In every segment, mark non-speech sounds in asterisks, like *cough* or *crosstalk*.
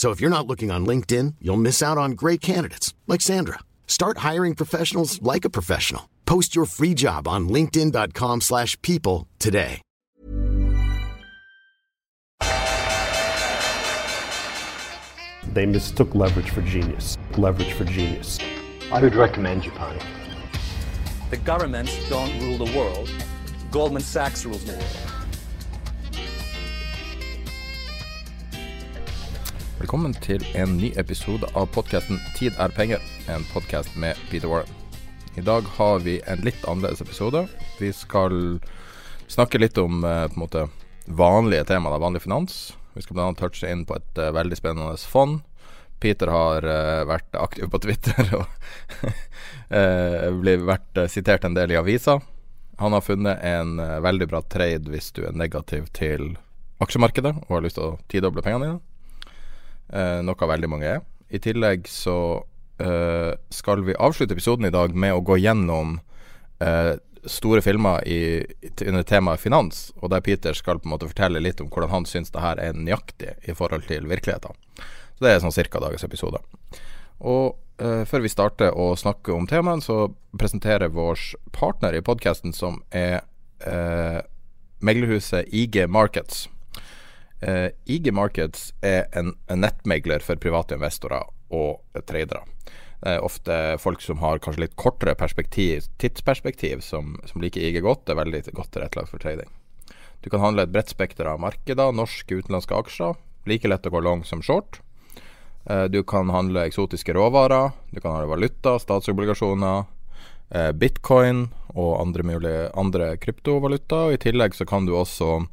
So if you're not looking on LinkedIn, you'll miss out on great candidates like Sandra. Start hiring professionals like a professional. Post your free job on linkedin.com/people slash people today. They mistook leverage for genius. Leverage for genius. I would recommend Japan. The governments don't rule the world. Goldman Sachs rules the world. Velkommen til en ny episode av podkasten 'Tid er penger', en podkast med Peter Warren. I dag har vi en litt annerledes episode. Vi skal snakke litt om eh, måte vanlige temaer, vanlig finans. Vi skal bl.a. touche inn på et uh, veldig spennende fond. Peter har uh, vært aktiv på Twitter og *laughs* uh, blir vært sitert en del i aviser. Han har funnet en veldig bra trade hvis du er negativ til aksjemarkedet og har lyst til å tidoble pengene dine eh, noe veldig mange er. I tillegg så eh, skal vi avslutte episoden i dag med å gå gjennom eh, store filmer i, under temaet finans, og der Peter skal på en måte fortelle litt om hvordan han syns det her er nøyaktig i forhold til virkeligheten. Så det er sånn cirka dagens episode. Og eh, før vi starter å snakke om temaet, så presenterer vår partner i podkasten, som er eh, meglerhuset IG Markets. Eh, IG Markets er en, nettmegler for private investorer og tradere. Det er ofte folk som har kanskje litt kortere perspektiv, tidsperspektiv, som, som liker IG godt. Det er veldig godt tilrettelagt for trading. Du kan handle et bredt spekter av markeder, norske og utenlandske aksjer. Like lett å gå long som short. Eh, Du kan handle eksotiske råvarer, du kan handle valuta, statsobligasjoner, eh, bitcoin og andre, mulige, andre kryptovaluta. Og I tillegg så kan du også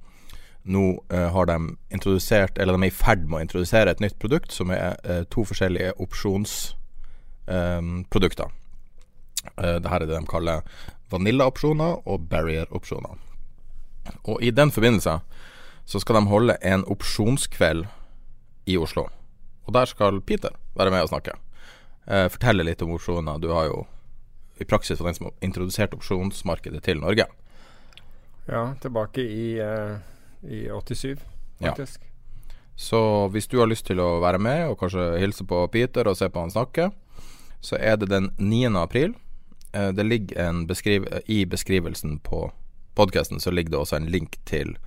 nå eh, har de introdusert, eller de er i ferd med å introdusere et nytt produkt som er eh, to forskjellige opsjonsprodukter. Eh, det her er det de kaller vanilla-opsjoner og barrier-opsjoner. Og i den forbindelse så skal de holde en opsjonskveld i Oslo. Og der skal Peter være med og snakke. Eh, fortelle litt om opsjoner. Du har jo i praksis vært den som har introdusert opsjonsmarkedet til Norge. Ja, tilbake i, eh, i 87, Ja. faktisk. Så hvis du har lyst til å være med og kanskje hilse på Peter og se på han snakke, så er det den 9. april. Eh, Det ligger en beskriv I beskrivelsen på podkasten så ligger det også en link til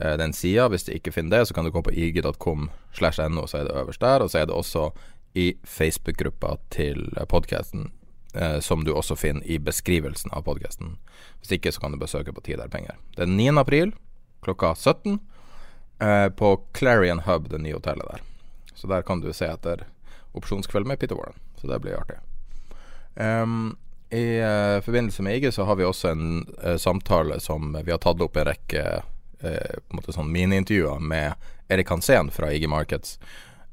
eh, den sida. Hvis du ikke finner det, så kan du gå på ig.com slash no, så er det øverst der. Og så er det også i Facebook-gruppa til podkasten, eh, som du også finner i beskrivelsen av podkasten. Hvis ikke, så kan du besøke på Tid er penger. Det er 9. april klokka 17 eh, på Clarion Hub, det nye hotellet der. Så der kan du se etter opsjonskveld med Peter Warren. Så det blir artig. Um, I eh, forbindelse med IG så har vi også en eh, samtale som vi har tatt opp en rekke eh, på en måte sånn miniintervjuer med Erik Hansen fra IG Markets.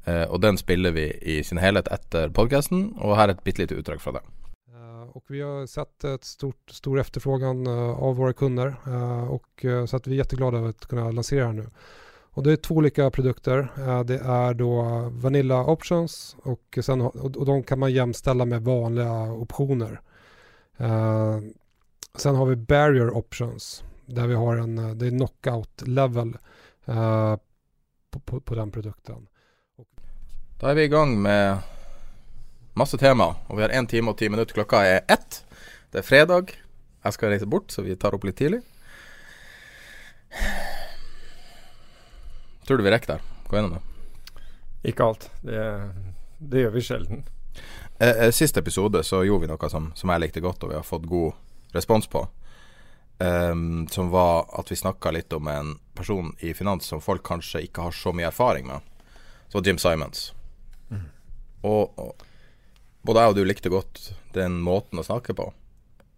Eh, og den spiller vi i sin helhet etter podkasten, og her er et bitte lite utdrag fra det. Och vi har sett ett stort, stor efterfrågan eh, av våra kunder eh, och eh, så att vi är jätteglada över att kunna lansera det här nu. Och det är två olika produkter. Det är då Vanilla Options och, sen, och de kan man jämställa med vanliga optioner. Sen har vi Barrier Options där vi har en, det är knockout level på, på, på den produkten. Da er vi i gang med masse tema, og vi har én time og ti minutter. Klokka er ett. Det er fredag. Jeg skal reise bort, så vi tar opp litt tidlig. Tror du vi rekker der? Gå gjennom det. Ikke alt. Det, det gjør vi sjelden. Eh, eh, Sist episode så gjorde vi noe som, som jeg likte godt, og vi har fått god respons på. um, som var at vi snakka litt om en person i finans som folk kanskje ikke har så mye erfaring med. Så Jim Simons. Mm. Og, og, både jeg og du likte godt den måten å snakke på.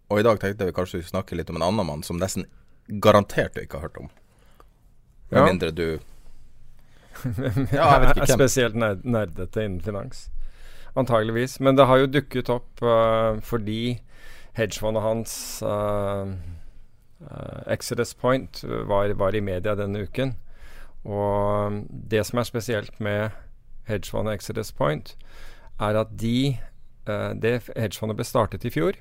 Og i dag tenkte vi kanskje vi snakke litt om en annen mann som nesten garantert du ikke har hørt om. Med Ja. mindre du *laughs* Ja, jeg vet ikke hvem. Spesielt nerd, nerdete innen finans. Antageligvis. Men det har jo dukket opp uh, fordi hedgefondet hans, uh, uh, Exodus Point, var, var i media denne uken. Og det som er spesielt med hedgefondet Exodus Point, er at de Det hedgefondet ble startet i fjor.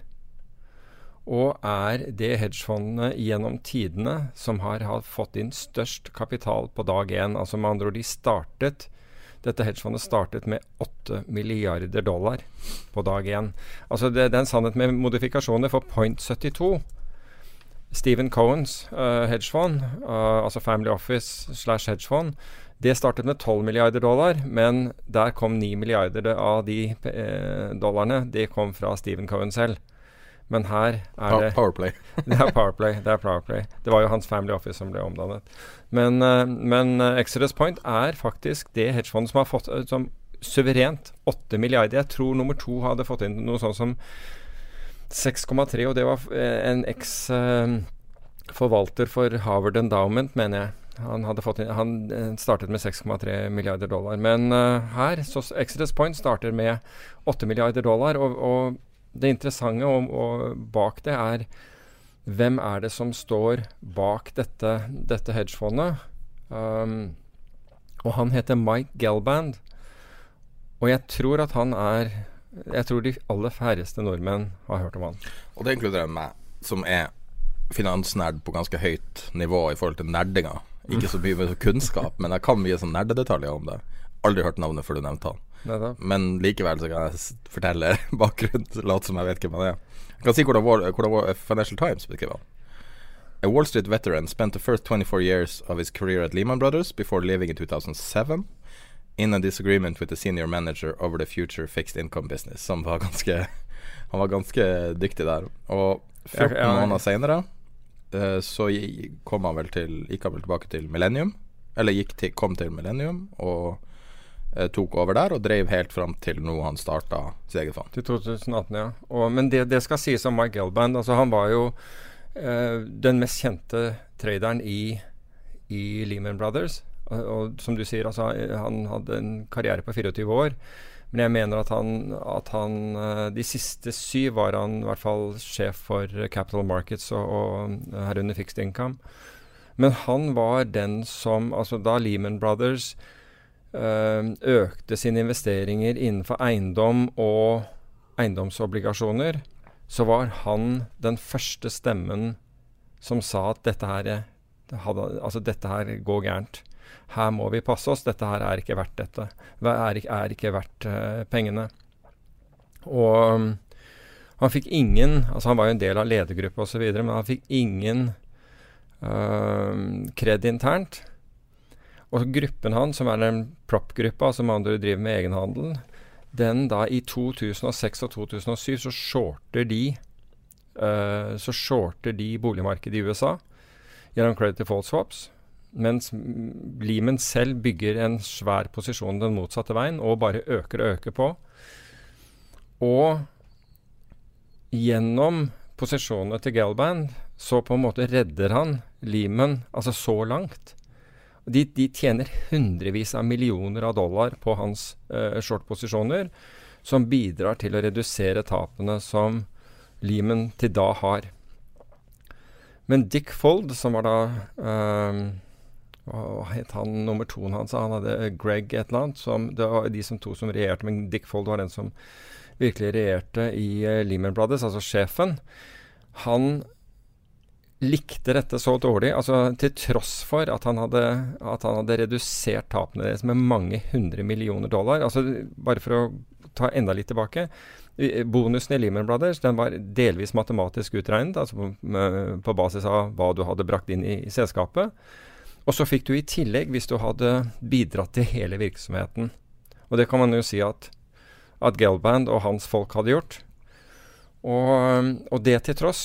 Og er det hedgefondet gjennom tidene som har, har fått inn størst kapital på dag én. Altså med andre ord, de startet dette hedgefondet startet med 8 milliarder dollar på dag én. Altså det, det er en sannhet med modifikasjoner for Point 72. Stephen Cohens uh, hedgefond, uh, altså Family Office slash hedgefond, det startet med 12 milliarder dollar, men der kom 9 milliarder av de eh, dollarene. Det kom fra Stephen Cohen selv. Men her er Power- det Powerplay. *laughs* det er Powerplay. Det er Powerplay. Det var jo hans Family Office som ble omdannet. Men, eh, men eh, Exodus Point er faktisk det hedgefondet som har fått eh, som suverent 8 milliarder. Jeg tror nummer to hadde fått inn noe sånt som 6,3, og det var en eks-forvalter for Harvard Endowment, mener jeg. Han, hadde fått inn, han eh, startet med 6,3 milliarder dollar. Men uh, her, så Exodus Point starter med 8 milliarder dollar. Og, og det interessante og, og bak det er hvem er det som står bak dette, dette hedgefondet? Um, og han heter Mike Gelband. Og jeg tror at han er Jeg tror de aller færreste nordmenn har hørt om han. Og det inkluderer meg, som er finansnerd på ganske høyt nivå i forhold til nerdinga. Ikke så mye kunnskap, men jeg kan mye sånn nerdedetaljer om det. Aldri hørt navnet før du nevnte han. Men likevel så kan jeg fortelle *laughs* bakgrunnen, late som jeg vet hvem han er. Jeg kan si hvordan, vår, hvordan vår Financial Times beskriver han. A Wall Street veteran spent the first 24 years of his career at Lehman Brothers before leaving in 2007 in a disagreement with the senior manager over the future fixed income business, som var ganske *laughs* Han var ganske dyktig der. Og 14 Ja, ja. måneder senere eh, så kom han vel til Gikk han vel tilbake til Millennium, eller til, kom til Millennium og eh, tok over der, og drev helt fram til nå han starta sitt eget fond. Til 2018, ja. Og, men det, det skal sies om Mike Gelband. Altså, han var jo eh, den mest kjente traderen i, i Lehman Brothers. Og, og som du sier, altså, eh, han hadde en karriere på 24 år. Men jeg mener at han, at han eh, De siste syv var han i hvert fall sjef for eh, Capital Markets og, og herunder Fixed Income. Men han var den som Altså, da Lehman Brothers eh, økte sine investeringer innenfor eiendom og eiendomsobligasjoner, så var han den første stemmen som sa at dette her, er- hadde, altså dette her går gærent. Her må vi passe oss. Dette her er ikke verdt dette. Det er, er ikke verdt uh, pengene. Og um, han fikk ingen Altså han var jo en del av ledergruppa osv., men han fikk ingen uh, internt. Og gruppen hans, som er den prop-gruppa, som andre driver med egenhandel, den da i 2006 og 2007 så shorter de uh, så shorter de boligmarkedet i USA gjennom credit default swaps. Mens limen selv bygger en svær posisjon den motsatte veien og bare øker og øker på. Og gjennom posisjonene til Galband så på en måte redder han Lehman altså så langt. De, de tjener hundrevis av millioner av dollar på hans eh, short-posisjoner, som bidrar til å redusere tapene som Lehman til da har. Men Dick Fold, som var da eh, Hva het han nummer toen hans? Han hadde Greg et eller annet. Som, det var de som to som regjerte, men Dick Fold var den som virkelig regjerte i uh, Lehman Brothers, altså sjefen. Han likte dette så dårlig, altså til tross for at han hadde, at han hadde redusert tapene deres med mange hundre millioner dollar. Altså Bare for å ta enda litt tilbake. Bonusen i Lehman Brothers den var delvis matematisk utregnet, altså på, med, på basis av hva du hadde brakt inn i, i selskapet. Og så fikk du i tillegg hvis du hadde bidratt til hele virksomheten. Og det kan man jo si at, at Gelband og hans folk hadde gjort. Og, og det til tross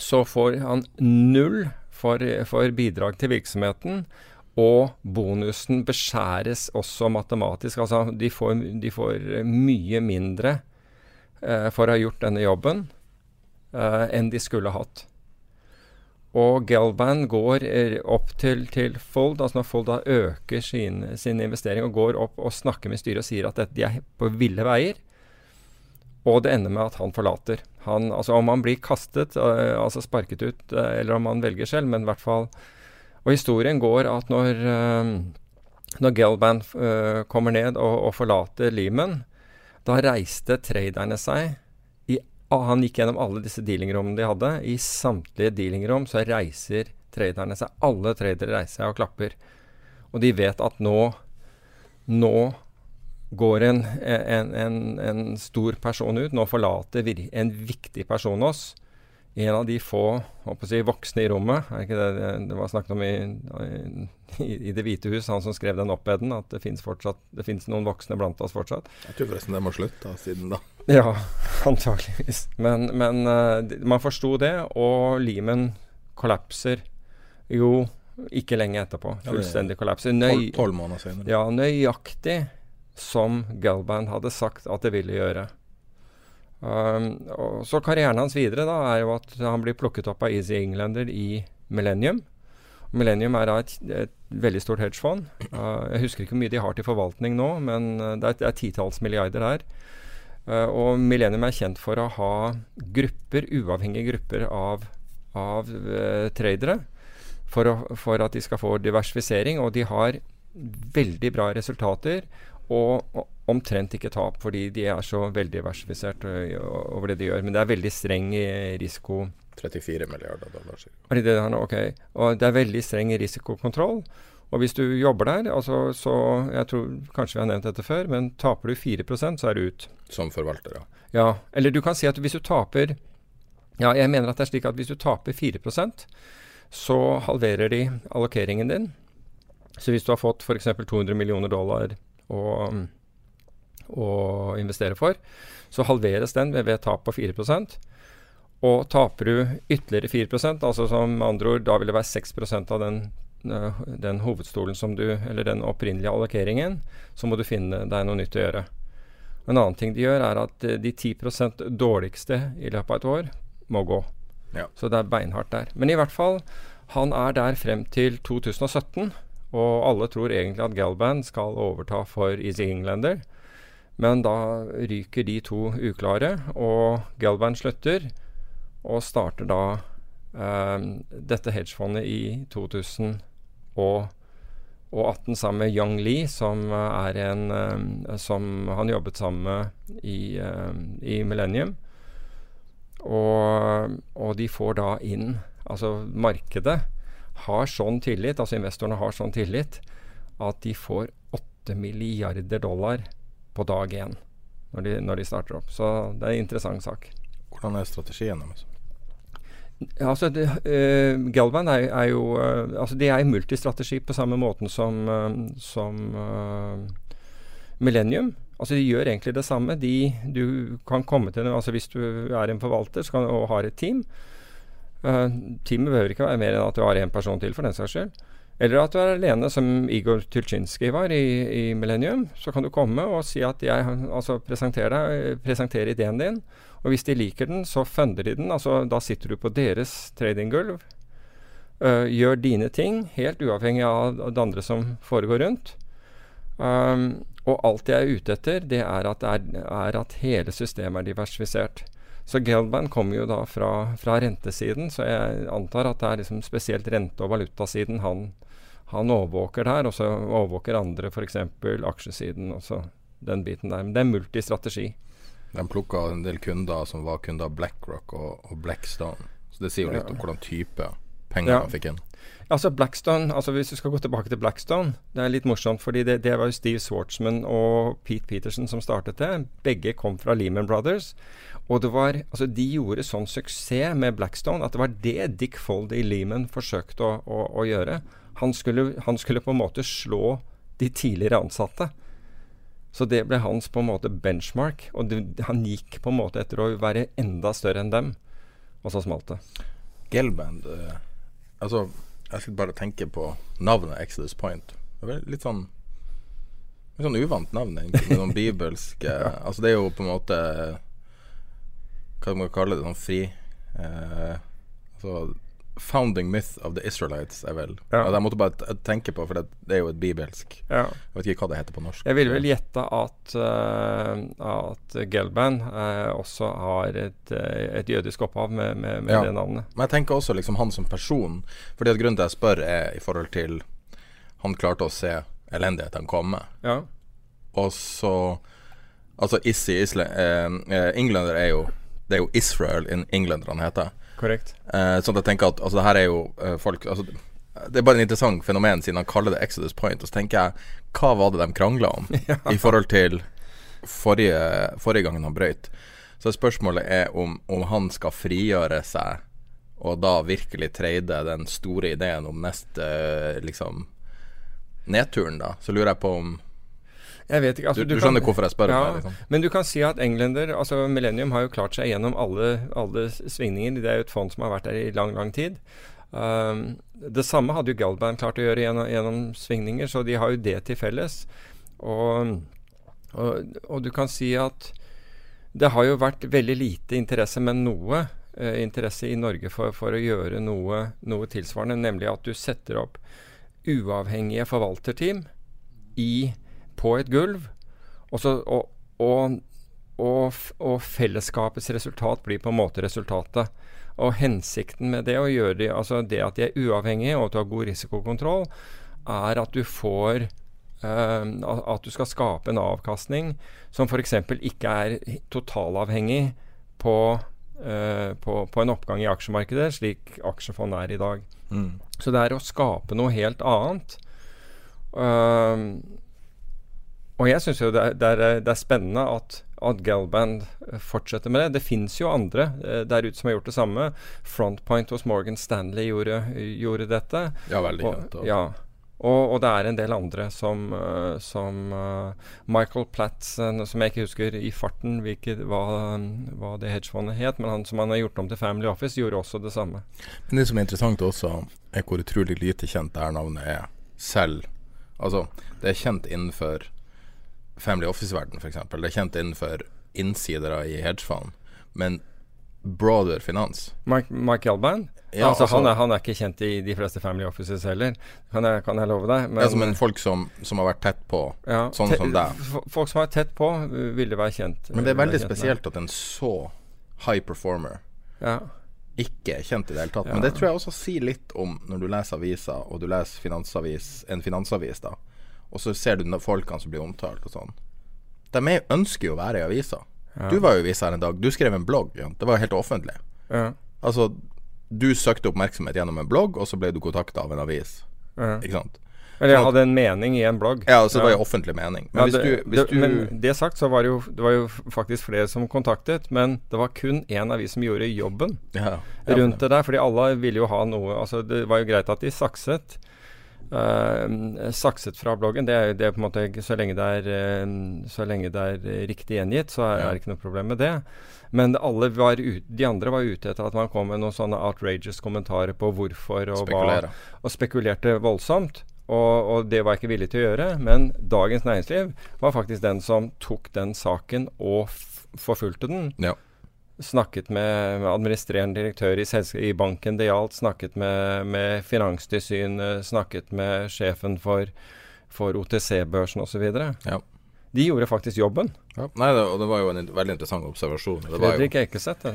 så får han null for, for bidrag til virksomheten. Og bonusen beskjæres også matematisk. Altså de får, de får mye mindre eh, for å ha gjort denne jobben eh, enn de skulle hatt. Og Gelban går eh, opp til, til Fold, altså når Fold da øker sin, sin, investering og går opp og snakker med styret og sier at de er på ville veier. Og det ender med at han forlater. Han, altså Om han blir kastet, uh, altså sparket ut, uh, eller om han velger selv, men i hvert fall Og historien går at når, når Gelban kommer ned og, og forlater Lehman, da reiste traderne seg Han gikk gjennom alle disse dealingrommene de hadde. I samtlige dealingrom så reiser traderne seg. Alle tradere reiser seg og klapper. Og de vet at nå Nå går en, en, en, en, stor person ut. Nå forlater en viktig person oss. En av de få si, voksne i rommet. Er ikke det det var snakket om i, i, i Det hvite hus, han som skrev den oppeden, at det fins noen voksne blant oss fortsatt. Jeg tror forresten det må slutte siden da. Ja, *laughs* antageligvis. Men, men uh, man forsto det, og limen kollapser jo ikke lenge etterpå. Fullstendig kollapser. Nøy. Ja, nøyaktig som Galban hadde sagt at det ville gjøre. Um, så Karrieren hans videre da, er jo at han blir plukket opp av Easy Englander i Millennium. Millennium er et, et, veldig stort hedgefond. Uh, jeg husker ikke hvor mye de har til forvaltning nå, men uh, det, er, det er titalls milliarder der. Uh, og Millennium er kjent for å ha grupper, uavhengige grupper av, av uh, tradere, for, å, for, at de skal få diversifisering. Og de har veldig bra resultater og, omtrent ikke tap, fordi de er så veldig versifisert over det de gjør. Men det er veldig streng risiko 34 milliarder dollar. Det det her nå? Ok. Og det er veldig streng risikokontroll. Og hvis du jobber der, altså, så Jeg tror kanskje vi har nevnt dette før, men taper du 4 så er du ut. Som forvalter, ja. Ja. Eller du kan si at hvis du taper Ja, jeg mener at det er slik at hvis du taper 4% så halverer de allokeringen din. Så hvis du har fått f.eks. 200 millioner dollar å, å investere for, så halveres den ved, ved tap på 4% Og taper du ytterligere 4% altså som andre ord, da vil det være 6% av den, eh, den hovedstolen som du, eller den opprinnelige allokeringen, så må du finne deg noe nytt å gjøre. En annen ting de gjør, er at eh, de 10% dårligste i løpet av et år må gå. Ja. Så det er beinhardt der. Men i hvert fall, han er der frem til 2017. Og alle tror egentlig at Galban skal overta for Easy Englander. Men da ryker de to uklare, og Galban slutter. Og starter da eh, dette hedgefondet i 2018 sammen med Young Lee, som en eh, som han jobbet sammen med i, eh, i Millennium. Og, og de får da inn Altså markedet har sånn tillit, altså investorene har sånn tillit, at de får 8 milliarder dollar på dag én når de, når de starter opp. Så det er en interessant sak. Hvordan er strategien deres? Ja, altså, det, uh, Galvan er, er jo uh, altså De er multistrategi på samme måten som, uh, som Millennium. Altså De gjør egentlig det samme. De, du kan komme til altså Hvis du er en forvalter kan, og har et team, teamet behøver ikke være mer enn at du har én person til, for den saks skyld. Eller at du er alene, som Igor Tulczynskij var i, i, Millennium. Så kan du komme og si at jeg altså presenterer, presenterer ideen din. Og hvis de liker den, så funder de den. Altså Da sitter du på deres tradinggulv. Uh, gjør dine ting, helt uavhengig av det andre som foregår rundt. Um, og alt jeg er ute etter, det er at, er, er at hele systemet er diversifisert. Så Gelban kommer jo da fra, fra, rentesiden, så jeg antar at det er liksom spesielt rente- og valutasiden han, han overvåker der. Og så overvåker andre f.eks. aksjesiden og så den biten der. Men det er multistrategi. De plukka en del kunder som var kunder av BlackRock og, og Blackstone. Så det sier jo litt om hvordan type penger ja. han fikk inn. Altså Blackstone, altså Hvis du skal gå tilbake til Blackstone Det er litt morsomt, fordi det, det var jo Steve Swartzman og Pete Peterson som startet det. Begge kom fra Lehman Brothers. Og det var, altså De gjorde sånn suksess med Blackstone at det var det Dick Fold i Lehman forsøkte å, å, å gjøre. Han skulle, han skulle, på en måte slå de tidligere ansatte. Så det ble hans på en måte benchmark. Og det, han gikk på en måte etter å være enda større enn dem. Og så smalt det. Gelband uh, Altså, jeg sitter bare og tenker på navnet Exodus Point. Det er litt sånn Litt sånn uvant navn, egentlig. Med noen *laughs* bibelske ja. Altså, det er jo på en måte Hva skal man kalle det? Sånn fri uh, Altså Founding myth of the Israelites er vel ja. Jeg måtte bare tenke på, for det, det er jo et bibelsk ja. Jeg vet ikke hva det heter på norsk. Jeg vil vel gjette at, uh, at Gelban uh, også har et, uh, et, jødisk opphav med, med, med ja. det navnet. Men jeg tenker også liksom han som person. Fordi at Grunnen til jeg spør, er i forhold til Han klarte å se elendigheten komme. Ja. Og så Altså Issi Isle, Englander er jo Det er jo Israel in England han heter. Korrekt. Uh, sånn at jeg tenker at altså, det her er jo uh, folk altså, Det er bare en interessant fenomen siden han kaller det Exodus Point. Og så tenker jeg, hva var det de krangla om *laughs* ja. i forhold til forrige, forrige gangen han brøyt? Så spørsmålet er om, om, han skal frigjøre seg og da virkelig trade den store ideen om neste liksom nedturen, da. Så lurer jeg på om jeg vet ikke. Altså, du, du, skjønner kan, hvorfor jeg spør? Ja, meg, liksom. Men du kan si at englender, altså Millennium har jo klart seg gjennom alle, alle svingninger. Det er jo et fond som har vært der i lang, lang tid. Um, det samme hadde jo Galban klart å gjøre gjennom, gjennom, svingninger, så de har jo det til felles. Og, og, og, du kan si at det har jo vært veldig lite interesse, men noe eh, interesse i Norge for, for å gjøre noe, noe, tilsvarende, nemlig at du setter opp uavhengige forvalterteam i på et gulv, og, så, og, og, og, fellesskapets resultat blir på en måte resultatet. Og hensikten med det, å gjøre det, altså det at de er uavhengige, og at du har god risikokontroll, er at du får uh, At du skal skape en avkastning som f.eks. ikke er totalavhengig på, uh, på, på, en oppgang i aksjemarkedet, slik aksjefond er i dag. Mm. Så det er å skape noe helt annet. Uh, og jeg syns jo det er, det, er, det er, spennende at, at Galband fortsetter med det. Det fins jo andre eh, der ute som har gjort det samme. Frontpoint hos Morgan Stanley gjorde, gjorde dette. Ja, veldig kjent. Ja. Og, og, det er en del andre som, uh, som Michael Platt, som jeg ikke husker i farten hvilket, hva, hva, det hedgefondet het, men han som han har gjort om til Family Office, gjorde også det samme. Men Det som er interessant også, er hvor utrolig lite kjent det her navnet er selv. Altså, det er kjent innenfor Family Office-verden, f.eks. Det er kjent innenfor innsidere i hedgefond. Men broader finans Mike, Mike Alban? Ja, altså, altså, han, er, han, er, ikke kjent i de fleste Family Offices heller, kan jeg, kan jeg love deg. Men, altså, men folk som, som, har vært tett på, ja, sånn te, som deg. Folk som er tett på, ville være kjent. Men det er veldig spesielt at en så high performer ja. ikke er kjent i det hele tatt. Men det tror jeg også sier litt om når du leser aviser, og du leser finansavis, en finansavis, da og så ser du folkene som blir omtalt og sånn. De ønsker jo å være i avisa. Ja. Du var jo i avisa her en dag. Du skrev en blogg. Ja. Det var jo helt offentlig. Ja. Altså, du søkte oppmerksomhet gjennom en blogg, og så ble du kontakta av en avis. Ikke sant? Eller jeg hadde en mening i en blogg. Ja, så det var jo offentlig mening. Men, det, hvis du, hvis det, men det sagt, så var det, jo, det var jo faktisk flere som kontaktet, men det var kun én avis som gjorde jobben rundt det der. Fordi alle ville jo ha noe Altså, det var jo greit at de sakset. Uh, sakset fra bloggen. Det er, det er, på en måte Så lenge det er, uh, så lenge det er uh, riktig gjengitt, så er, det ikke noe problem med det. Men alle var ut, de andre var ute etter at man kom med noen sånne outrageous kommentarer på hvorfor og hva. Og spekulerte voldsomt. Og, og, det var jeg ikke villig til å gjøre. Men Dagens Næringsliv var faktisk den som tok den saken og forfulgte den. Ja snakket med, med administrerende direktør i, i, banken det gjaldt, snakket med, med Finanstilsynet, snakket med sjefen for, for OTC-børsen osv. Ja. De gjorde faktisk jobben. Ja. Nei, det, og det var jo en veldig interessant observasjon. Det Fredrik Eikeseth.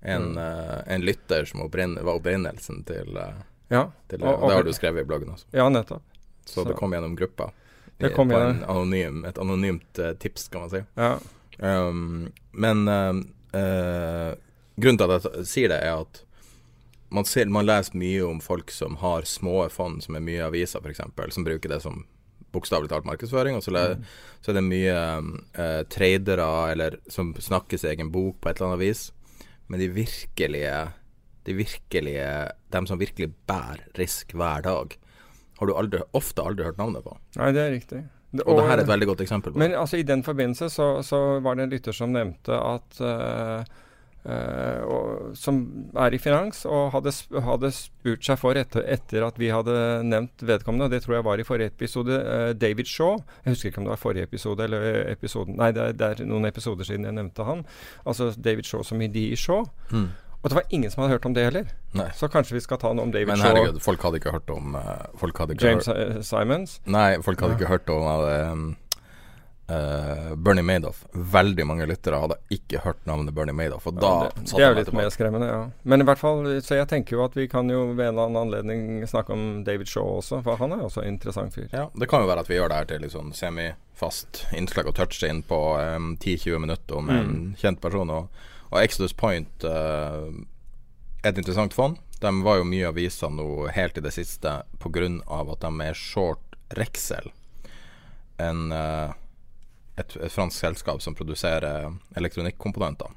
En, uh, en lytter som opprin, var opprinnelsen til, uh, ja. til og, og, Det har du skrevet i bloggen også. Ja, nettopp. Så, Så. det kom gjennom gruppa. Det kom gjennom. Anonym, et anonymt uh, tips, kan man si. Ja. Um, men eh, Grunnen til at jeg sier det, er at man, ser, man leser mye om folk som har små fond, som er mye aviser f.eks., som bruker det som bokstavelig talt markedsføring. Og så, mm. så, er det mye eh, tradere eller som snakker sin egen bok på et eller annet vis. Men de virkelige, de virkelige Dem som virkelig bærer risk hver dag, har du aldri, ofte aldri hørt navnet på. Nei, det er riktig. Og, og det her er et veldig godt eksempel på Men altså, i den forbindelse så, så var det en lytter som nevnte at uh, Uh, og, som er i finans, og hadde, hadde spurt seg for etter, etter, at vi hadde nevnt vedkommende. og Det tror jeg var i forrige episode. Uh, David Shaw. Jeg husker ikke om det var forrige episode eller episoden Nei, det er, det er, noen episoder siden jeg nevnte han. Altså David Shaw som i De Shaw. Mm. Og det var ingen som hadde hørt om det heller. Nei. Så kanskje vi skal ta noe om David Shaw. Men herregud, folk hadde ikke hørt om uh, James hørt, Simons? Nei, folk hadde ja. ikke hørt om uh, Bernie Madoff. Veldig mange lyttere hadde ikke hørt navnet Bernie Madoff. Og da det, det er jo litt mer skremmende, ja. Men i hvert fall, så jeg tenker jo at vi kan jo ved en eller annen anledning snakke om David Shaw også, for han er jo også en interessant fyr. Ja, det kan jo være at vi gjør det her til litt sånn semifast innslag og touche inn på um, 10-20 minutter om mm. en kjent person. Og, og Exodus Point er et interessant fond. De var jo mye avisa nå helt i det siste pga. at de er short Rexel. En uh, et, et, fransk selskap som produserer elektronikkomponenter.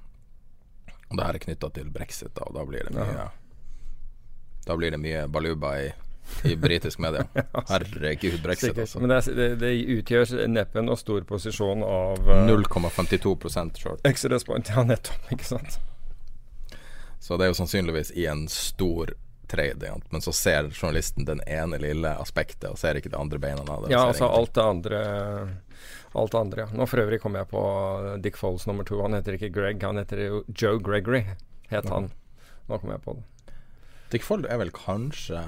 Og det her er knytta til brexit, da, og da blir det mye ja. Da blir det mye baluba i, i britisk media. *laughs* Herregud, brexit, altså. Men det, det, det utgjør neppe noe stor posisjon av uh, 0,52 short. Exodus point, ja nettopp, ikke sant. Så det er jo sannsynligvis i en stor trade, men så ser journalisten den ene lille aspektet, og ser ikke det andre beina av det. Ja, altså alt det andre alt det andre. Nå for øvrig kom jeg på Dick Foles nummer to. Han heter ikke Greg, han heter jo Joe Gregory, het han. Nå kom jeg på det. Dick Foles er vel kanskje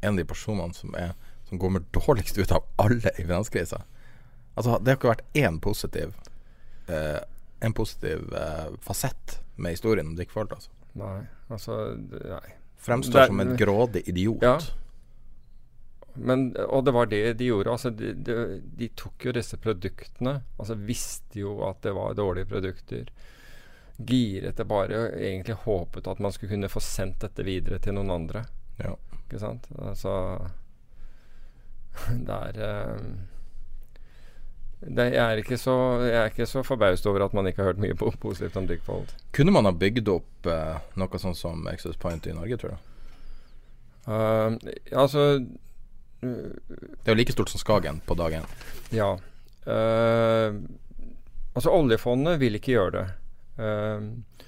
en av de personene som, er, som kommer dårligst ut av alle i finanskrisa. Altså, det har ikke vært én positiv eh, En positiv eh, fasett med historien om Dick Foles, altså. Nei, altså Nei. Fremstår det, som en grådig idiot. Ja, men, og det var det de gjorde. Altså, de, de, de, tok jo disse produktene. Altså Visste jo at det var dårlige produkter. Giret det bare egentlig håpet at man skulle kunne få sendt dette videre til noen andre. Ja. Ikke sant? Altså *laughs* Det er um, det, jeg, er ikke så, jeg er forbauset over at man ikke har hørt mye positivt om Dick Fold. Kunne man ha bygd opp uh, noe sånn som Access Point i Norge, tror du? Uh, altså det er jo like stort som Skagen på dag én. Ja. Uh, altså, oljefondet vil ikke gjøre det. Uh,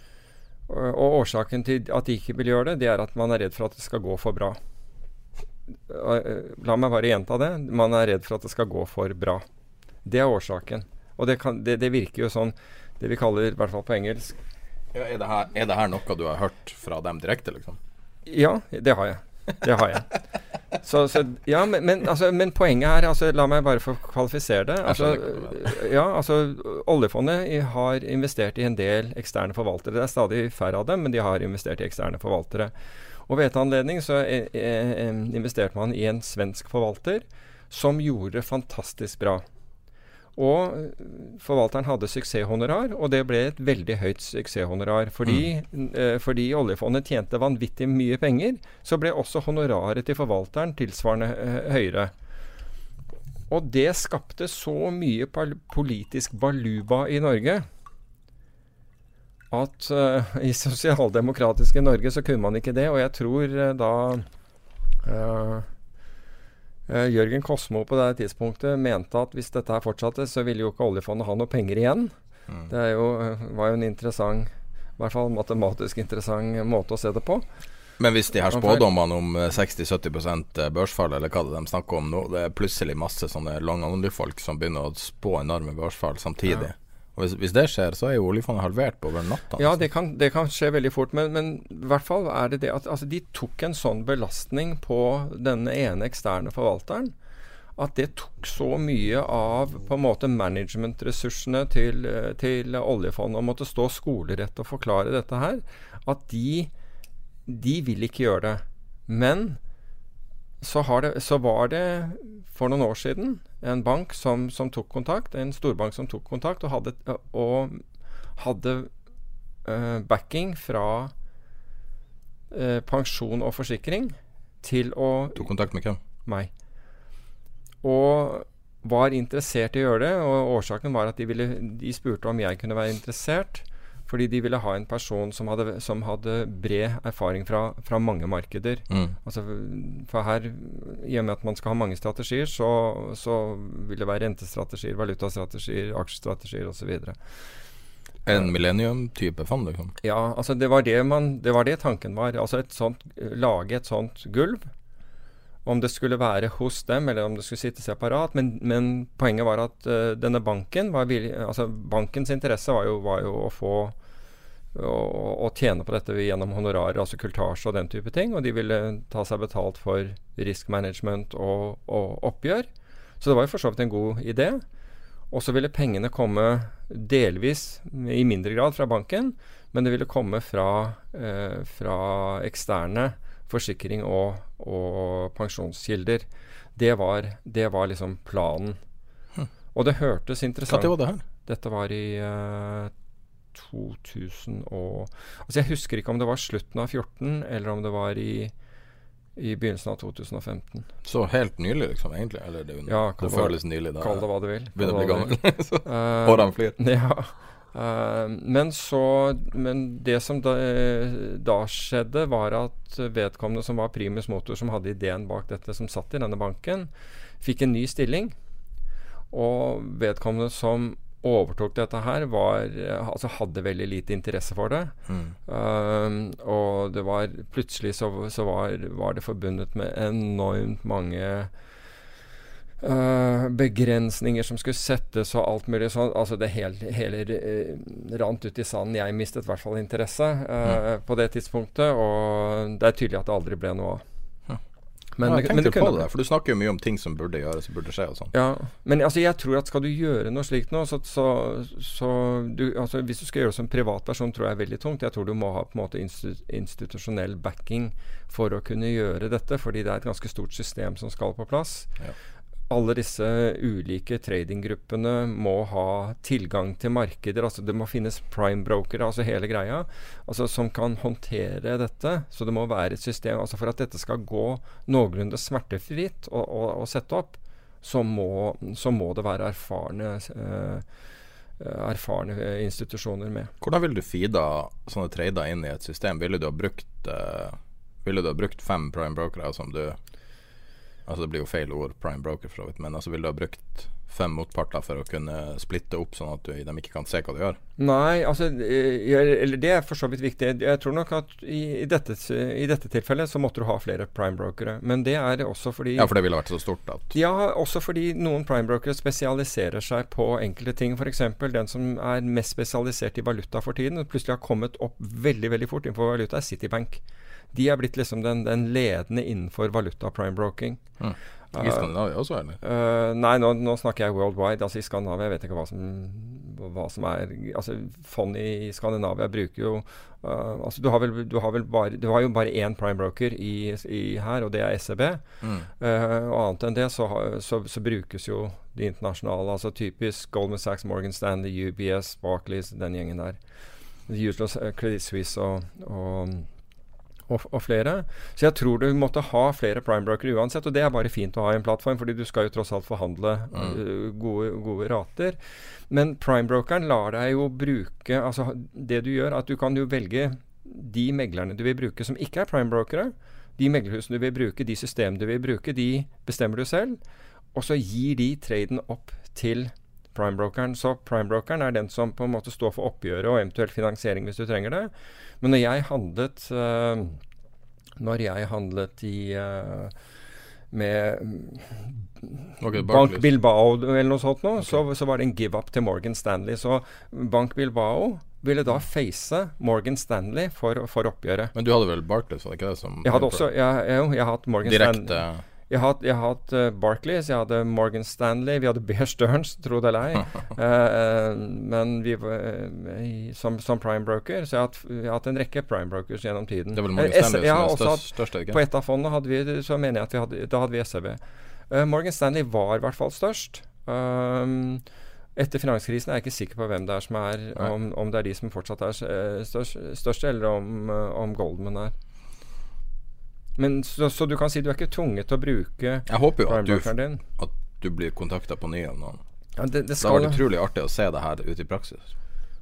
og årsaken til at de ikke vil gjøre det, det er at man er redd for at det skal gå for bra. Uh, la meg bare gjenta det. Man er redd for at det skal gå for bra. Det er årsaken. Og det, kan, det, det virker jo sånn Det vi kaller, i hvert fall på engelsk ja, er, det her, er det her noe du har hørt fra dem direkte, liksom? Ja, det har jeg. Det har jeg. Så, så, ja, men, men, altså, men, poenget her altså, La meg bare få kvalifisere det. Altså, ja, altså, oljefondet har investert i en del eksterne forvaltere. Det er stadig færre av dem, men de har investert i eksterne forvaltere. Og ved et anledning så eh, eh, investerte man i en svensk forvalter som gjorde det fantastisk bra. Og eh, forvalteren hadde suksesshonorar, og det ble et veldig høyt suksesshonorar. Fordi, mm. eh, fordi oljefondet tjente vanvittig mye penger, så ble også honoraret til forvalteren tilsvarende eh, høyere. Og det skapte så mye politisk baluba i Norge at uh, i sosialdemokratiske Norge så kunne man ikke det. Og jeg tror uh, da Uh, Jørgen Kosmo på det tidspunktet mente at hvis dette her fortsatte, så ville jo ikke oljefondet ha noe penger igjen. Mm. Det jo, uh, var jo en interessant, i hvert fall matematisk interessant måte å se det på. Men hvis de her spådommene om 60-70 eh, børsfall, eller hva det de snakker om nå, det er plutselig masse sånne langoljefolk som begynner å spå enorme børsfall samtidig. Ja. Og hvis, hvis, det skjer, så er jo oljefondet halvert på over natta. Ja, det kan, det kan, skje veldig fort. Men, men, i hvert fall er det det at altså, de tok en sånn belastning på denne ene eksterne forvalteren at det tok så mye av på en måte managementressursene til, til oljefondet å måtte stå skolerett og forklare dette her, at de, de vil ikke gjøre det. Men så, det, så var det for noen år siden en bank som, som, tok kontakt, en storbank som tok kontakt, og hadde, og hadde uh, backing fra uh, pensjon og forsikring til å Tok kontakt med hvem? Meg. Og var interessert i å gjøre det, og årsaken var at de, ville, de spurte om jeg kunne være interessert. Fordi de ville ha en person som hadde, som hadde bred erfaring fra, fra mange markeder. Mm. Altså, for her, i og med at man skal ha mange strategier, så, så vil det være rentestrategier, valutastrategier, aksjestrategier osv. En millennium-type fond, liksom? Ja, altså det var det, man, det var det tanken var. Altså et sånt, lage et sånt gulv. Om det skulle være hos dem, eller om det skulle sitte separat. Men, men poenget var at uh, denne banken var villig Altså bankens interesse var jo, var jo å få å, tjene på dette gjennom honorarer, altså kultasje og den type ting. Og de ville ta seg betalt for risk management og, og oppgjør. Så det var jo for så vidt en god idé. Og så ville pengene komme delvis, i mindre grad, fra banken, men det ville komme fra, eh, fra eksterne forsikring og, og pensjonskilder. Det var, det var, liksom planen. Hm. Og det hørtes interessant Når var det her? Dette var i eh, 2000 og Altså Jeg husker ikke om det var slutten av 14, eller om det var i i begynnelsen av 2015. Så helt nylig, liksom, egentlig? Eller det, ja, det føles nylig? Da, kall det hva du vil. Begynner å bli gammel. *laughs* så årene flyr. *laughs* Ja. Uh, men så Men det som da, da, skjedde, var at vedkommende som var primus motor, som hadde ideen bak dette, som satt i denne banken, fikk en ny stilling. Og vedkommende som overtok dette her, var, altså hadde veldig lite interesse for det. Mm. Um, og det var plutselig så, så var, var, det forbundet med enormt mange uh, begrensninger som skulle settes og alt mulig sånn. Altså det hele, hele uh, rant ut i sanden. Jeg mistet i hvert fall interesse uh, mm. på det tidspunktet, og det er tydelig at det aldri ble noe av. Men, ja, jeg tenkte på det, for du snakker jo mye om ting som burde gjøres og burde skje. og sånn. Ja, Men altså, jeg tror at skal du gjøre noe slikt nå, så, så, så du, altså, Hvis du skal gjøre det som privatperson, tror jeg er veldig tungt. Jeg tror du må ha på en måte institusjonell backing for å kunne gjøre dette, fordi det er et ganske stort system som skal på plass. Ja alle disse ulike tradinggruppene må ha tilgang til markeder. altså Det må finnes prime-brokere, altså hele greia, altså som kan håndtere dette. Så det må være et system altså For at dette skal gå noenlunde smertefritt å, å, å sette opp, så må, så må, det være erfarne eh, erfarne institusjoner med. Hvordan ville du feeda sånne trader inn i et system? Ville du ha brukt, eh, ville du ha brukt fem prime brokere som du Altså Det blir jo feil ord, prime broker, for så vidt, men altså vil du ha brukt fem motparter for å kunne splitte opp, sånn at du, de ikke kan se hva du gjør? Nei, altså eller det er for så vidt viktig. Jeg tror nok at i, dette, i dette, tilfellet så måtte du ha flere prime-brokere. Men det er også fordi Ja, for det ville vært så stort at Ja, også fordi noen prime-brokere spesialiserer seg på enkelte ting. F.eks. den som er mest spesialisert i valuta for tiden, og plutselig har kommet opp veldig, veldig fort innenfor valuta, er Citibank de er blitt liksom den, den ledende innenfor valuta prime broking. Mm. I Skandinavia også, eller? Uh, nei, nå, nå, snakker jeg worldwide. Altså I Skandinavia jeg vet ikke hva som, hva som er Altså Fond i Skandinavia bruker jo uh, Altså Du har vel, du har vel bare Du har jo bare én prime broker i, i her, og det er SEB. Mm. Uh, og annet enn det så, så, så, brukes jo de internasjonale, altså typisk Goldman Sachs, Morgan Stanley, UBS, Barclays, den gjengen der. Usual Credit Suisse og, og og, og, flere. Så jeg tror du måtte ha flere primebrokere uansett, og det er bare fint å ha i en plattform, fordi du skal jo tross alt forhandle mm. uh, gode, gode, rater. Men primebrokeren lar deg jo bruke Altså det du gjør, at du kan jo velge de meglerne du vil bruke som ikke er primebrokere. De meglerhusene du vil bruke, de systemene du vil bruke, de bestemmer du selv. Og så gir de traden opp til primebrokeren. Så primebrokeren er den som på en måte står for oppgjøret og eventuelt finansiering hvis du trenger det. Men når jeg handlet uh, Når jeg handlet i uh, med okay, Bank Bilbao eller noe sånt nå, okay. så, så, var det en give-up til Morgan Stanley. Så Bank Bilbao ville da face Morgan Stanley for, for oppgjøret. Men du hadde vel Barclays, var det ikke det? som Jeg hadde også, jeg, jeg, jeg hatt Morgan Direkte. Stanley jeg har, hatt hatt uh, Barclays, jeg hadde Morgan Stanley, vi hadde Bear Stearns, tro det eller ei. uh, *laughs* men vi var uh, som, som prime broker, så jeg har, hatt, jeg har, hatt, en rekke prime brokers gjennom tiden. Det er vel Morgan Stanley som er størst, størst På ett av fondene hadde vi, så mener jeg at vi hadde, da hadde vi SEB. Morgan Stanley var i hvert fall størst. Um, etter finanskrisen er jeg ikke sikker på hvem det er som er, om, om, det er de som fortsatt er størst, største, eller om, om Goldman er. Men så, så, du kan si du er ikke tvunget til å bruke Jeg håper jo at du, din. at du blir kontakta på ny av noen. Ja, det, det, det har vært utrolig artig å se det her ute i praksis.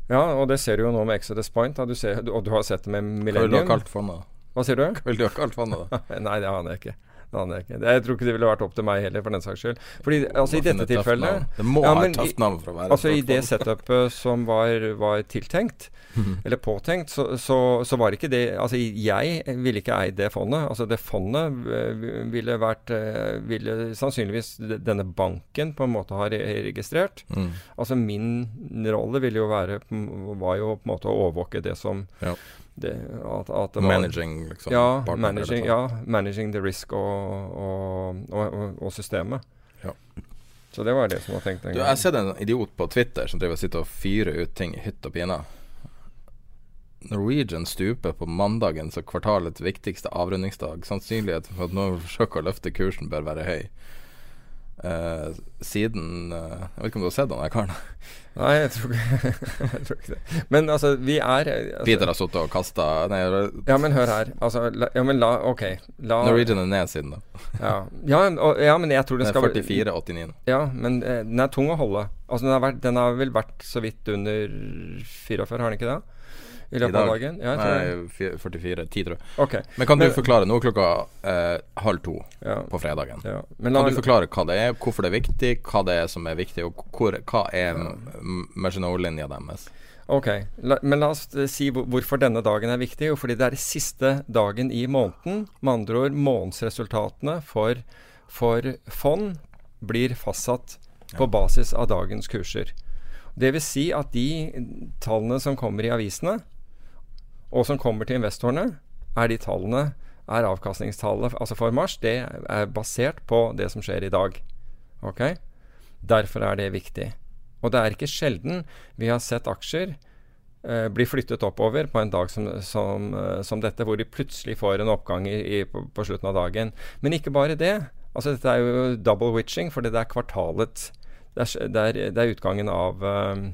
Ja, og det ser du jo nå med Exodus Point. Du ser, og du har sett det med Millennium. Hva vil du ha kalt fondet? Hva sier du? Hva du ha kalt fondet, da? *laughs* Nei, det aner jeg ikke. Det aner jeg ikke. Jeg tror ikke det ville vært opp til meg heller, for den saks skyld. Fordi altså, i dette tilfellet Det må ja, ha men et tøft navn for å være Altså I det setupet som var, var tiltenkt, *laughs* eller påtenkt, så, så, så var ikke det Altså jeg ville ikke eid det fondet. Altså det fondet eh, ville vært eh, Ville sannsynligvis denne banken på en måte ha registrert. Mm. Altså min rolle ville jo være Var jo på en måte å overvåke det som Ja. Det, at, at det var, Managing, liksom. Ja, managing, ja, managing the risk og, og, og, og, systemet. Ja. Så det var det som var tenkt Du, jeg har sett en idiot på Twitter som driver sitter og fyrer ut ting i hytt og pine. Norwegian stuper på mandagen som kvartalets viktigste avrundingsdag. Sannsynligheten for at noen forsøker å løfte kursen, bør være høy. Uh, siden uh, Jeg vet ikke om du har sett han der karen? Nei, jeg tror, ikke, *laughs* jeg tror ikke det. Men altså, vi er altså, Peter har sittet og kasta Ja, men hør her. Altså, la, ja, men la Ok. La, Norwegian er ned siden da. ja. Ja, og, ja, men jeg tror den Den er skal 44,89. Ja, men eh, den er tung å holde. Altså, den har, vært, den har vel vært så vidt under 44, har den ikke det? I løpet av dagen? Ja. Nei, 44, 10 tror jeg. Okay. Men kan Men- du forklare Nå klokka eh, halv to Ja. på fredagen. Ja. Men kan du forklare hva det er, hvorfor det er viktig, hva det er som er viktig, og hvor, hva er Maginot-linja deres? Ok, la, men la oss eh, si hvorfor denne dagen er viktig. Jo, fordi det er siste dagen i måneden. Med andre ord, månedsresultatene for, for fond blir fastsatt på basis av dagens kurser. Det vil si at de tallene som kommer i avisene, og som kommer til investorene, er de tallene er avkastningstallet altså for mars. Det er basert på det som skjer i dag. Ok? Derfor er det viktig. Og det er ikke sjelden vi har sett aksjer eh, bli flyttet oppover på en dag som, som, eh, som dette, hvor de plutselig får en oppgang i, i, på, på slutten av dagen. Men ikke bare det. Altså Dette er jo double witching, fordi det er kvartalet Det er, det er, det er utgangen av, eh,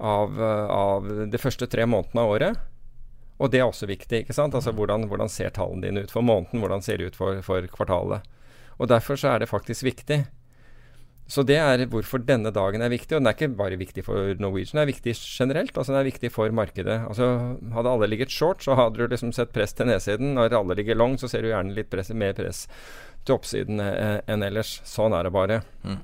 av, eh, av de første tre månedene av året. Og det er også viktig. ikke sant? Altså Hvordan, hvordan ser tallene dine ut for måneden? Hvordan ser de ut for, for kvartalet? Og Derfor så er det faktisk viktig. Så det er hvorfor denne dagen er viktig. Og den er ikke bare viktig for Norwegian, den er viktig generelt. Altså den er viktig for markedet. Altså Hadde alle ligget short, så hadde du liksom sett press til nedsiden. Når alle ligger long, så ser du gjerne litt press, mer press til oppsiden eh, enn ellers. Sånn er det bare. Mm.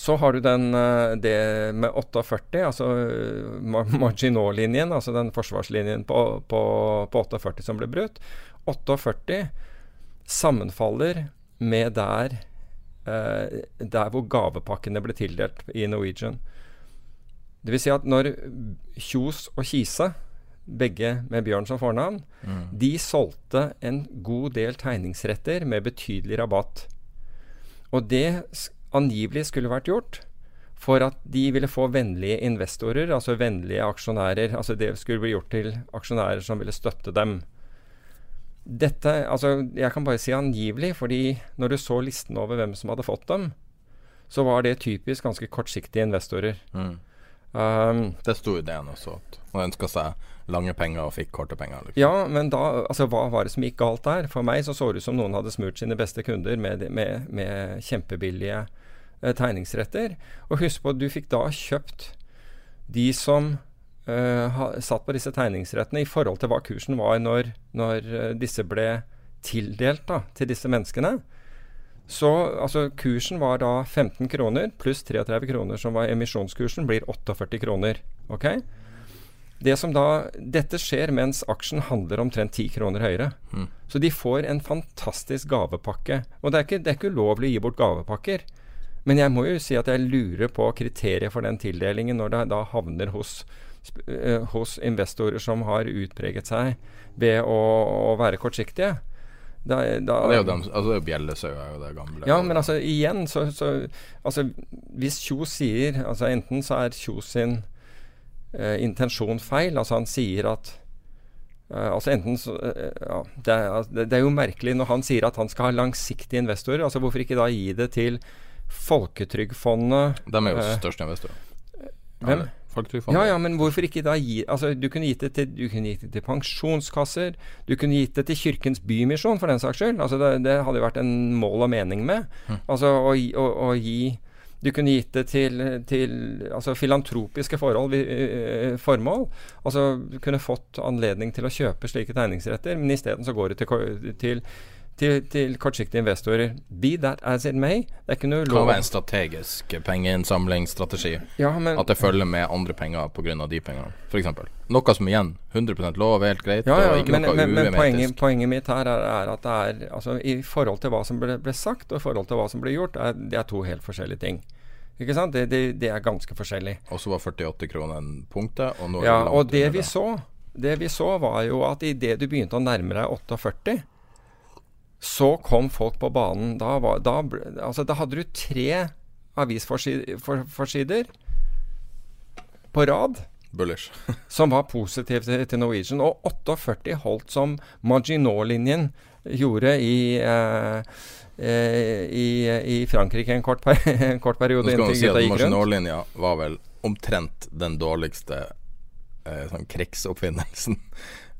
Så har du den, eh, det med 48, altså eh, ma- Maginot-linjen, altså den forsvarslinjen på, på, på 48 som ble brutt. 48 sammenfaller med der, eh, der hvor gavepakkene ble tildelt i Norwegian. Vil si at når Kjos og Kise, begge med Bjørn som fornavn, Mm. de solgte en god del tegningsretter med betydelig rabatt. Og det angivelig skulle vært gjort for at de ville få vennlige investorer, altså vennlige aksjonærer. Altså det skulle bli gjort til aksjonærer som ville støtte dem. Dette, altså Jeg kan bare si angivelig, fordi når du så listen over hvem som hadde fått dem, så var det typisk ganske kortsiktige investorer. Mm. Um, Det sto i DN også, at man ønska seg lange penger og fikk korte penger. Liksom. Ja, men da, altså hva var det som gikk galt der? For meg så så det ut som noen hadde smurt sine beste kunder med, med, med kjempebillige eh, tegningsretter. Og husk på, at du fikk da kjøpt de som eh, satt på disse tegningsrettene i forhold til hva kursen var når, når eh, disse ble tildelt da, til disse menneskene. Så altså, kursen var da 15 kroner pluss 33 kroner som var emisjonskursen, blir 48 kroner. ok? Det som da, dette skjer mens aksjen handler omtrent 10 kroner høyere. Mm. Så de får en fantastisk gavepakke. Og det er, ikke, det er ikke ulovlig å gi bort gavepakker. Men jeg må jo si at jeg lurer på kriteriet for den tildelingen når det da havner hos, eh, hos investorer som har utpreget seg ved å, å være kortsiktige. Da, da, Det er jo dem, altså det er jo det gamle. ja, men altså igjen så, så altså, Hvis Kjos sier altså Enten så er Kjos sin eh, intensjon feil. Altså han sier at eh, altså enten så, eh, ja, det, er, det er jo merkelig når han sier at han skal ha langsiktige investorer. altså Hvorfor ikke da gi det til Folketrygdfondet? De er jo eh, største investorer. Hvem? Ja, ja, men hvorfor ikke da gi Altså, du kunne gitt det til, du kunne gitt det til pensjonskasser. Du kunne gitt det til Kirkens Bymisjon, for den saks skyld. Altså, det, det hadde jo vært en mål og mening med. Hm. Altså, å, å, å gi Du kunne gitt det til, til altså, filantropiske forhold, eh, formål. Altså, du kunne fått anledning til å kjøpe slike tegningsretter, men isteden så går det til, til til, til kortsiktige investorer. Be that as it may. Det er ikke noe Det kan være en strategisk pengeinnsamlingsstrategi. Ja, At det følger med andre penger pga. de pengene, f.eks. Noe som igjen 100 lov, er helt greit, ja, ja, men, men, men poenget, poenget mitt her er, er at det er altså, I forhold til hva som ble, ble sagt, og i forhold til hva som ble gjort, er, det er to helt forskjellige ting. Ikke sant? Det, det, det er ganske forskjellig. Og så var 48 kroner en punktet, og nå Ja, og det vi så, det vi så var jo at idet du begynte å nærme deg 48, så kom folk på banen. Da, var, da, altså, da hadde du tre avisforsider på rad Bullish. *laughs* som var positive til, til Norwegian. Og 48 holdt som Maginot-linjen gjorde i, eh, eh, i, i Frankrike en kort, per, *laughs* en kort Nå skal man si at. Maginot-linja var vel omtrent den dårligste eh, sånn krigsoppfinnelsen.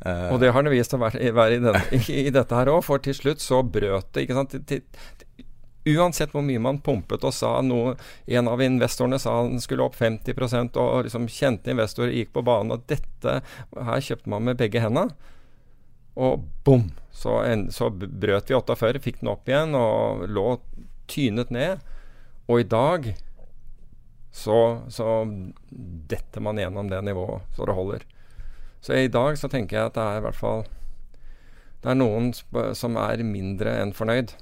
Eh, Og det har det vist å være, være i, den, i, i dette her òg, for til slutt så brøt det. ikke sant? Til, til, uansett hvor mye man pumpet og sa noe En av investorene sa han skulle opp 50 og, liksom kjente investorer gikk på banen, og dette Her kjøpte man med begge hendene. Og bom! Så, så brøt vi 48, fikk den opp igjen og lå tynet ned. Og i dag så, så detter man gjennom det nivået så det holder. Så i dag så tenker jeg at det er i hvert fall Det er noen som er mindre enn fornøyd.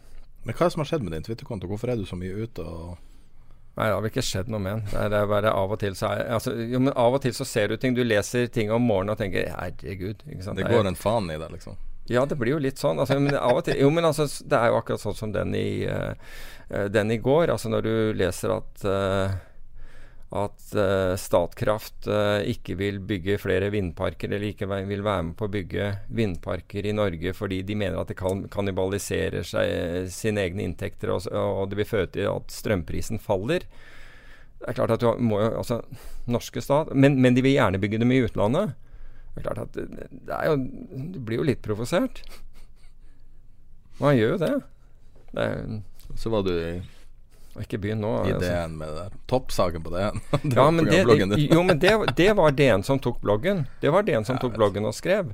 Men hva er det som har skjedd med din Twitter-konto? Hvorfor er du så mye ute og Nei, det har vel ikke skjedd noe med den. Det er, bare av og til så er altså, Jo, men av og til så ser du ting. Du leser ting om morgenen og tenker herregud. Det går en faen i det, liksom? Ja, det blir jo litt sånn. Altså, men til, jo, men altså, det er jo akkurat sånn som den i, eh, den i går. Altså når du leser at eh, at uh, Statkraft uh, ikke vil bygge flere vindparker, eller ikke vil være med på å bygge vindparker i Norge fordi de mener at det kan kannibaliserer seg eh, sine egne inntekter, og, og det vil føre til at strømprisen faller. Det er klart at du må jo Altså, norske stat men, men de vil gjerne bygge dem i utlandet. Det er klart at det, jo Du blir jo litt provosert. Man gjør jo det. det er, Så var du ikke begynn nå. Ideen altså. Med det der toppsaken på DN. *laughs* Ja, men det, jo, men det, *laughs* det var DN som tok bloggen. Det var DN som Ja, tok bloggen og skrev.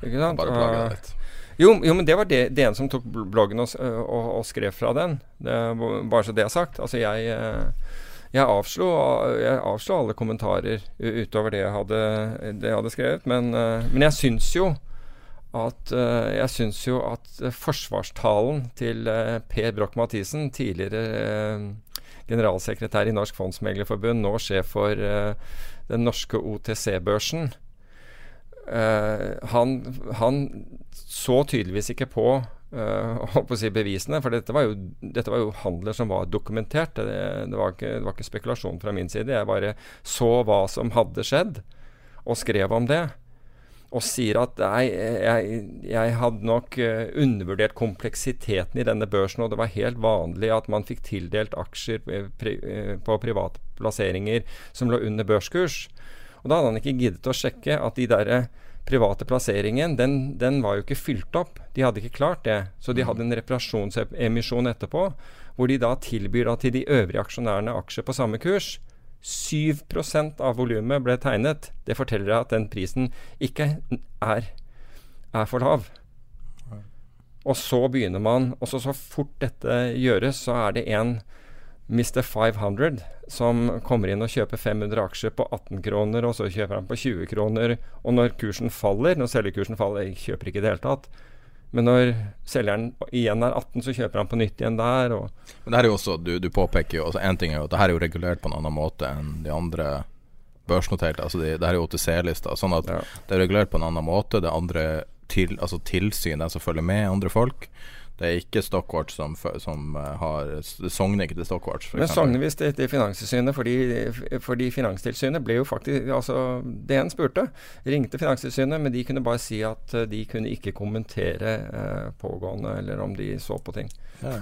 Ikke sant? Bare plager deg litt. Jo, jo, men det var det, DN som tok bloggen og, og, og skrev fra den. Det, bare så det er sagt. Altså, jeg, eh, jeg, avslo, jeg avslo alle kommentarer utover det jeg hadde, det jeg hadde skrevet. Men, eh, men jeg syns jo at uh, Jeg syns jo at eh, forsvarstalen til uh, Per Broch-Mathisen, tidligere uh, generalsekretær i Norsk Fondsmeglerforbund, nå sjef for den norske OTC-børsen, han, han så tydeligvis ikke på *laughs* på si bevisene, for dette var, jo, dette var jo handler som var dokumentert. Det, det, var ikke, det var ikke spekulasjon fra min side. Jeg bare så hva som hadde skjedd, og skrev om det. Og sier at nei, jeg, jeg hadde nok eh, undervurdert kompleksiteten i denne børsen, og det var helt vanlig at man fikk tildelt aksjer eh, eh, på private plasseringer som lå under børskurs. Og da hadde han ikke giddet å sjekke at de der eh, private plasseringen, den, den var jo ikke fylt opp. De hadde ikke klart det. Så de hadde en reparasjonsemisjon etterpå, hvor de da tilbyr da til de øvrige aksjonærene aksjer på samme kurs. 7% av volumet ble tegnet. Det forteller at den prisen ikke er, er for lav. Og så begynner man Og så, så fort dette gjøres, så er det en Mr. 500 som kommer inn og kjøper 500 aksjer på 18 kroner, og så kjøper han på 20 kroner. Og når kursen faller, når selgerkursen faller Jeg kjøper ikke i det hele tatt. Men når selgeren igjen er 18, så kjøper han på nytt igjen der. Men det her er jo også, du, du påpeker jo altså En ting er jo at det her er jo regulert på en annen måte enn de andre børsnoterte. Altså de, det her er jo OTC-lister. Sånn at Ja. det er regulert på en annen måte. Det er andre til, altså tilsyn, de som følger med andre folk. Det er ikke Stockwatch som, som eh, har sogner ikke til Stockwatch. Men sogner visst til Finanstilsynet, fordi, fordi Finanstilsynet ble jo faktisk Altså, DN spurte. Ringte Finanstilsynet, men de kunne bare si at eh, de kunne ikke kommentere eh, pågående, eller om de så på ting. Ja.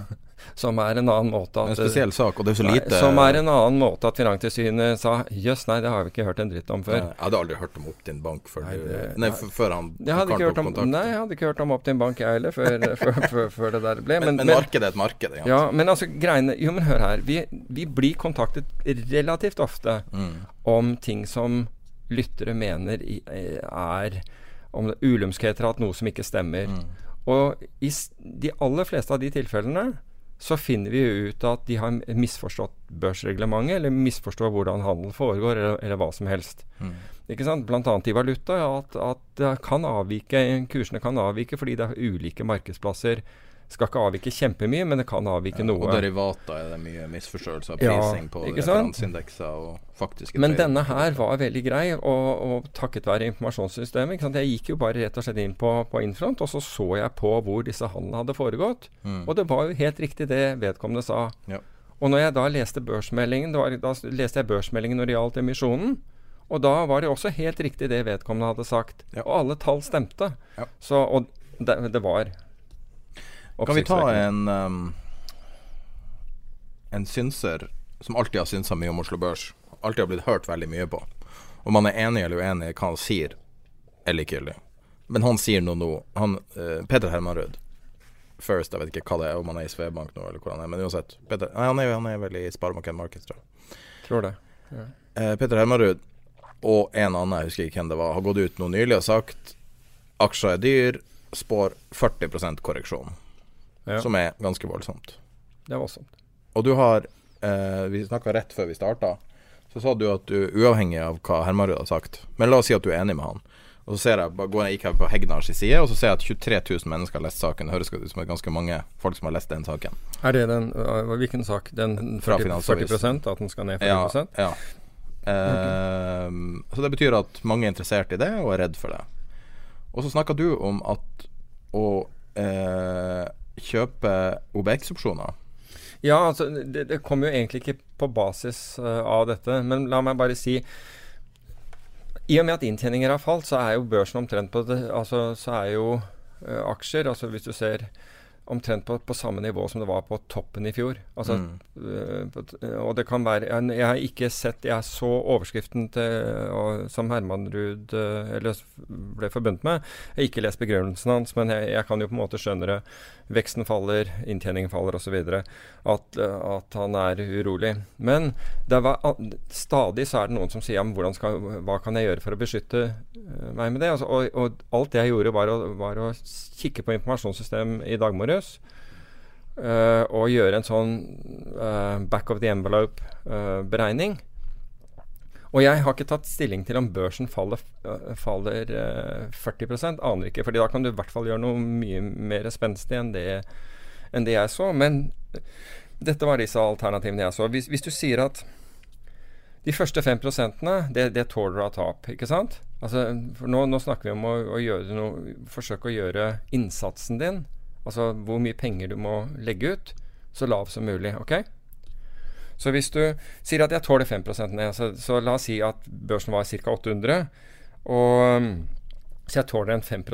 Som er en annen måte En spesiell sak, og det er så Nei, Som er en annen måte at Finanstilsynet sa jøss, nei, det har vi ikke hørt en dritt om før. Jeg hadde aldri hørt om Opt-in Bank før, Nei, det- nei, før han hadde, ikke om, kontakt. nei, jeg hadde ikke hørt om Optin Bank, jeg heller, før, *laughs* før, før, før det der ble. Men, men markedet er et marked. Ja, men altså greiene Jo, men hør her. Vi, vi blir kontaktet relativt ofte Mm. om ting som lyttere mener er om det, ulumskheter, at noe som ikke stemmer. Mm. Og i de aller fleste av de tilfellene så finner vi jo ut at de har misforstått børsreglementet, eller misforstår hvordan handel foregår, eller, eller hva som helst. Mm. Ikke sant? Blant annet i valuta, at, at kan avvike, kursene kan avvike fordi det er ulike markedsplasser skal ikke avvike kjempemye, men det kan avvike ja, noe. Og derivater er det mye misforståelse av prising ja, på referanseindekser og faktiske Men denne her var veldig grei, og, og takket være informasjonssystemet. Jeg gikk jo bare rett og slett inn på, på Infront, og så så jeg på hvor disse handlene hadde foregått. Mm. Og det var jo helt riktig det vedkommende sa. Ja. Og når jeg da leste børsmeldingen, var, da leste jeg børsmeldingen når det gjaldt emisjonen. Og da var det også helt riktig det vedkommende hadde sagt. Ja. Og alle tall stemte. Så, og det, det var kan vi ta en um, En synser som alltid har synsa mye om Oslo Børs, alltid har blitt hørt veldig mye på. Om man er enig eller uenig i hva han sier, er likegyldig. Men han sier noe nå. Han, uh, Peter Hermanrud First, jeg vet ikke hva det er, om han er i Svebank nå, eller hvor han er. Men uansett. Peter, nei, han, er, han er vel i Sparebanken Markets, tror jeg. Tror det. Ja. Uh, Peter Hermanrud og en annen, jeg husker ikke hvem det var, har gått ut nå nylig og sagt aksjer er dyr, spår 40 korreksjon ja. som er ganske voldsomt. Det er voldsomt. Og du har eh, Vi snakka rett før vi starta, så sa du at du uavhengig av hva Hermarud har sagt Men la oss si at du er enig med han. Og så ser jeg, går jeg gikk her på Hegnars side, og så ser jeg at 23 000 mennesker har lest saken. Det høres ut som det er ganske mange folk som har lest den saken. Er det den uh, Hvilken sak? Den 40, 40% At den skal ned 40 Ja. ja. Uh, så det betyr at mange er interessert i det, og er redd for det. Og så snakka du om at å uh, kjøpe OBX-opsjoner? Ja, altså det, det kommer jo egentlig ikke på basis uh, av dette. Men la meg bare si I og med at inntjeninger har falt, så er jo børsen omtrent på det Altså så er jo uh, aksjer Altså hvis du ser omtrent på, på, samme nivå som det var på toppen i fjor. Altså, mm. uh, og det kan være jeg, jeg, har ikke sett Jeg så overskriften til, og, som Herman Ruud uh, ble forbundet med. Jeg har ikke lest begrunnelsen hans, men jeg, jeg, kan jo på en måte skjønne det. Veksten faller, inntjeningen faller osv. At, at han er urolig. Men det var, stadig så er det noen som sier ja, skal, hva kan jeg gjøre for å beskytte meg med det? Altså, og, og, alt jeg gjorde, var å, var å kikke på informasjonssystem i dag morges. Uh, og gjøre en sånn uh, back of the envelope-beregning. Uh, og jeg har ikke tatt stilling til om børsen faller, faller 40 aner ikke. fordi da kan du i hvert fall gjøre noe mye mer spenstig enn det, enn det jeg så. Men dette var disse alternativene jeg så. Hvis, hvis du sier at de første 5% det, det tåler du av tap, ikke sant? Altså, nå, nå, snakker vi om å, å noe, forsøke å gjøre innsatsen din, altså hvor mye penger du må legge ut, så lav som mulig. ok? Så hvis du sier at jeg tåler 5 ned, så, så, la oss si at børsen var ca. 800, og så jeg tåler en 5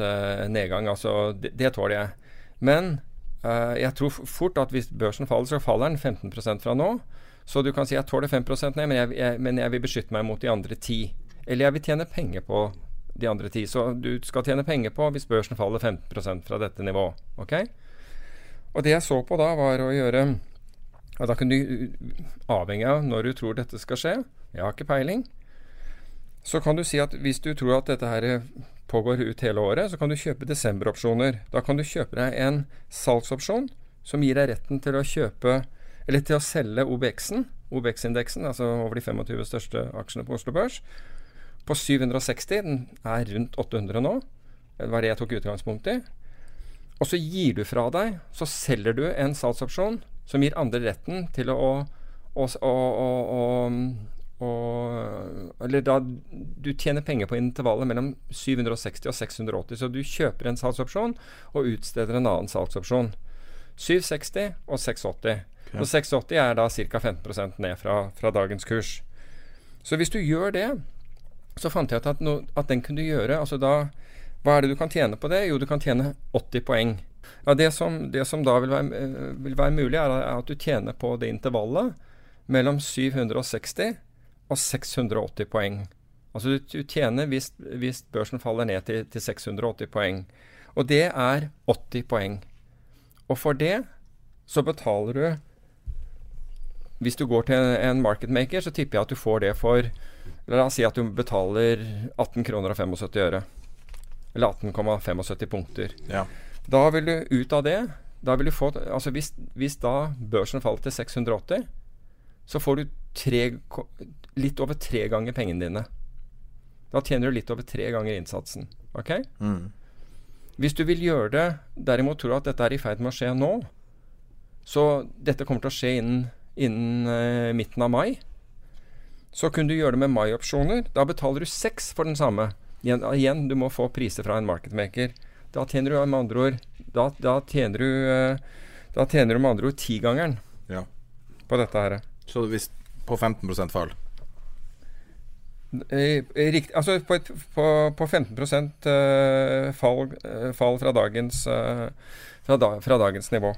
eh, nedgang. Altså, det, det tåler jeg. Men uh, jeg tror fort at hvis børsen faller, så faller den 15% fra nå. Så du kan si jeg tåler 5 ned, men jeg, jeg, men jeg vil beskytte meg mot de andre 10 eller jeg vil tjene penger på de andre ti. Så du skal tjene penger på hvis børsen faller 15% fra dette nivået. Ok? Og det jeg så på da, var å gjøre og Da kunne du, avhengig av når du tror dette skal skje, jeg har ikke peiling, så kan du si at hvis du tror at dette her pågår ut hele året, så kan du kjøpe desemberopsjoner. Da kan du kjøpe deg en salgsopsjon som gir deg retten til å kjøpe eller til å selge OBX-en, OBX-indeksen, altså over de 25 største aksjene på Oslo Børs, på 760. Den er rundt 800 nå. Det var det jeg tok utgangspunkt i. Og så gir du fra deg, så selger du en salgsopsjon som gir andre retten til å, å, å, å Eller da du tjener penger på intervallet mellom 760 og 680. Så du kjøper en salgsopsjon og utsteder en annen salgsopsjon. 760 og 680. Okay. Så 680 er da ca. 15% ned fra, fra dagens kurs. Så hvis du gjør det, så fant jeg ut at, no, at, den kunne du gjøre. altså da, Hva er det du kan tjene på det? Jo, du kan tjene 80 poeng. Ja, det, som, det som da vil være, eh, vil være, mulig, er at du tjener på det intervallet mellom 760 og 680 poeng. Altså du, du tjener hvis, hvis, børsen faller ned til, til 680 poeng. Og det er 80 poeng. Og for det så betaler du Hvis du går til en marketmaker, så tipper jeg at du får det for La oss si at du betaler 18 kroner og 75 øre. Eller 18,75 punkter. Ja. Da vil du ut av det. Da vil du få Altså hvis, hvis da børsen faller til 680, så får du tre, litt over tre ganger pengene dine. Da tjener du litt over tre ganger innsatsen. Ok? Mm. Hvis du vil gjøre det, derimot tror at dette er i ferd med å skje nå, så dette kommer til å skje innen, innen uh, midten av mai, så kunne du gjøre det med mai-opsjoner. Da betaler du seks for den samme. Igjen, igjen, du må få priser fra en marketmaker. Da tjener du med andre ord Da, da tjener du eh, Da tjener du med andre ord tigangeren Ja. på dette her. Så hvis på 15 fall Rikt, Riktig, altså på, et, på, på 15 eh, fall, eh, fall fra, dagens, eh, fra, da, fra dagens nivå.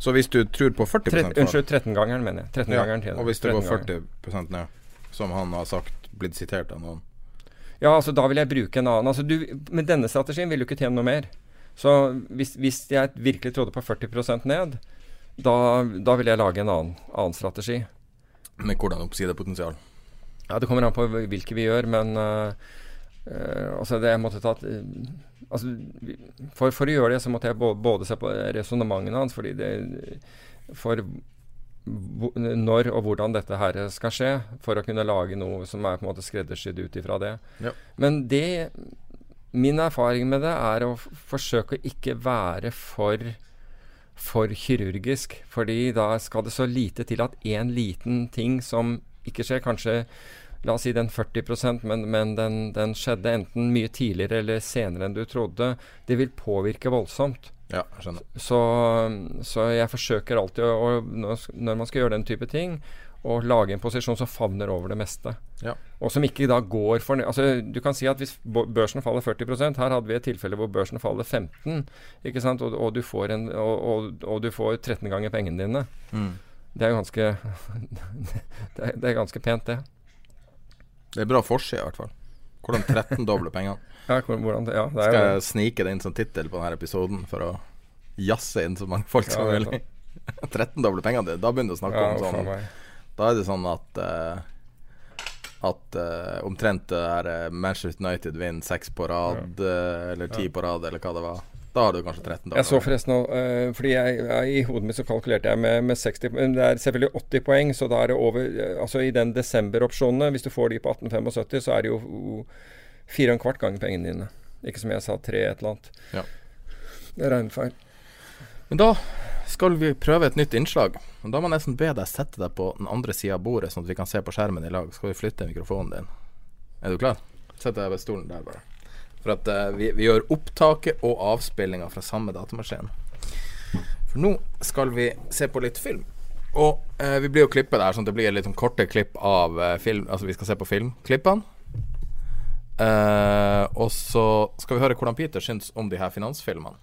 Så hvis du tror på 40 Tre, fall unnskyld, 13-gangeren, mener jeg. 13-gangeren ja, til, Og hvis det går 13-gangeren. 40% ned, som han har sagt, blitt sitert av noen Ja, altså da vil jeg bruke en annen. Altså, du, med denne strategien vil du ikke tjene noe mer. Så hvis, hvis jeg virkelig trodde på 40% ned, da, da vil jeg lage en annen, annen strategi. Med hvordan oppsidepotensial? Ja, Det kommer an på hvilke vi gjør, men øh, altså det jeg måtte ta øh, altså, for, for å gjøre det, så måtte jeg både, både se på resonnementene hans, fordi det For når og hvordan dette her skal skje, for å kunne lage noe som er på en måte skreddersydd ut ifra det. Ja. Men det Min erfaring med det er å forsøke å ikke være for for kirurgisk. Fordi da skal det så lite til at én liten ting som ikke skjer, kanskje La oss si den 40% men, men den, den skjedde enten mye tidligere eller senere enn du trodde. Det vil påvirke voldsomt. Ja, skjønner. Så, så jeg forsøker alltid å, å når man skal gjøre den type ting, å lage en posisjon som favner over det meste. Ja. Og som ikke da går for altså, Du kan si at hvis børsen faller 40% Her hadde vi et tilfelle hvor børsen faller 15 ikke sant? Og, og, du, får en, og, og, og du får 13 ganger pengene dine. Mm. Det er jo ganske *laughs* det, er, det er ganske pent, det. Det er bra forside, i hvert fall. Hvordan 13-doble pengene. *laughs* Ja, hvordan, ja, det er Skal jeg snike det inn som tittel på denne episoden for å jazze inn så mange folk som Ja, er mulig? *laughs* 13-doble pengene, det- da begynner du å snakke Ja, om sånn meg. Da er det sånn at uh, At uh, omtrent det her eh, Manchester United vinner seks på rad, eh, eller ti på rad, eller hva det var. Da har du kanskje 13 dager. Jeg så forresten nå, eh, fordi jeg, I hodet mitt så kalkulerte jeg med, med 60 Men det er selvfølgelig 80 poeng, så da er det over eh, Altså i den desember-opsjonene, hvis du får de på 1875, så er det jo fire og en kvart ganger pengene dine. Ikke som jeg sa, tre et eller annet. Ja. Det er regnefeil. Men da skal vi prøve et nytt innslag. Og Da må jeg nesten be deg sette deg på den andre sida av bordet, sånn at vi kan se på skjermen i lag. Skal vi flytte mikrofonen din? Er du klar? Sett deg ved stolen der, bare. For at uh, vi, vi gjør opptaket og avspillinga fra samme datamaskin. For nå skal vi se på litt film. Og uh, vi blir jo klippet der, sånn at det blir litt sånn korte klipp av uh, film. Altså vi skal se på filmklippene. Og så skal vi høre hvordan Peter syns om de her finansfilmene.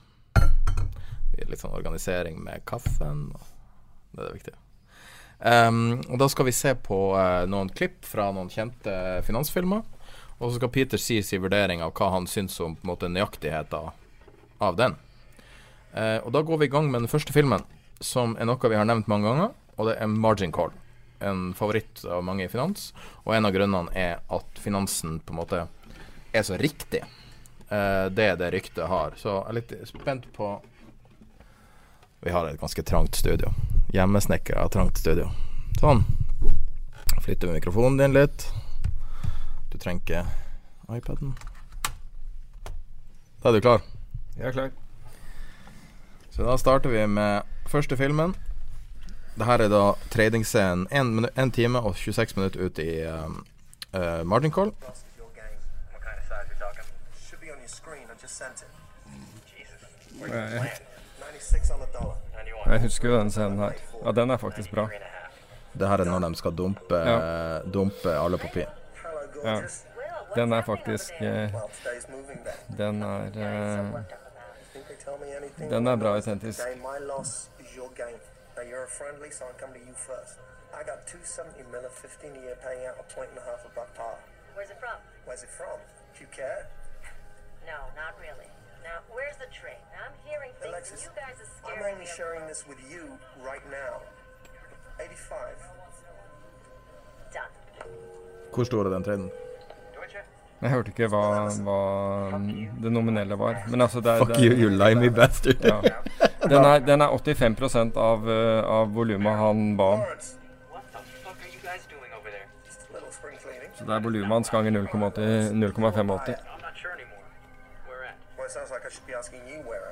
Litt sånn organisering med kaffen. Det er det viktige. Ehm, og da skal vi se på noen klipp fra noen kjente finansfilmer. Og så skal Peter si sin vurdering av hva han syns om på en måte nøyaktigheten av den. Eh, og da går vi i gang med den første filmen, som er noe vi har nevnt mange ganger. Og det er Margin Call. En favoritt av mange i finans. Og en av grunnene er at finansen på en måte er så riktig. Eh, det det ryktet har. Så jeg er litt spent på Vi har et ganske trangt studio. Hjemmesnekra trangt studio. Sånn. Flytter vi mikrofonen din litt. Du trenger ikke iPaden. Da er du klar? Jeg er klar. Så da starter vi med første filmen. Det her er da tradingscenen 1 time og 26 minutter ut i um, uh, margin call. Should be on your screen. I just sent it. Jeg, 96 on the dollar. jeg husker jo den scenen her. Ja, den er faktisk bra. Det her er når de skal dumpe, dumpe alle papir. Ja. Den er faktisk eh, Well, today's moving day. Den er eh, Think they tell me anything? Den er bra autentisk. Today, my loss is your gain. Now you're a friendly, so I come to you first. I got 270 mil, 15 a year, paying out a point and a half of buck par. Where's it from? Where's it from? Do you care? No, not really. Now, where's the trade? I'm hearing things, Alexis, and you guys are I'm scaring only me. of- sharing this with you right now. 85. Done. Hvor stor er den trenden? Jeg hørte ikke hva, hva det nominelle var. Men altså det er, Fuck det er, you, you limey bastard. Ja. Den, er, den er 85% av, uh, av volumet han ba om. Så det er volumet hans ganger 0,80 0,85. Well,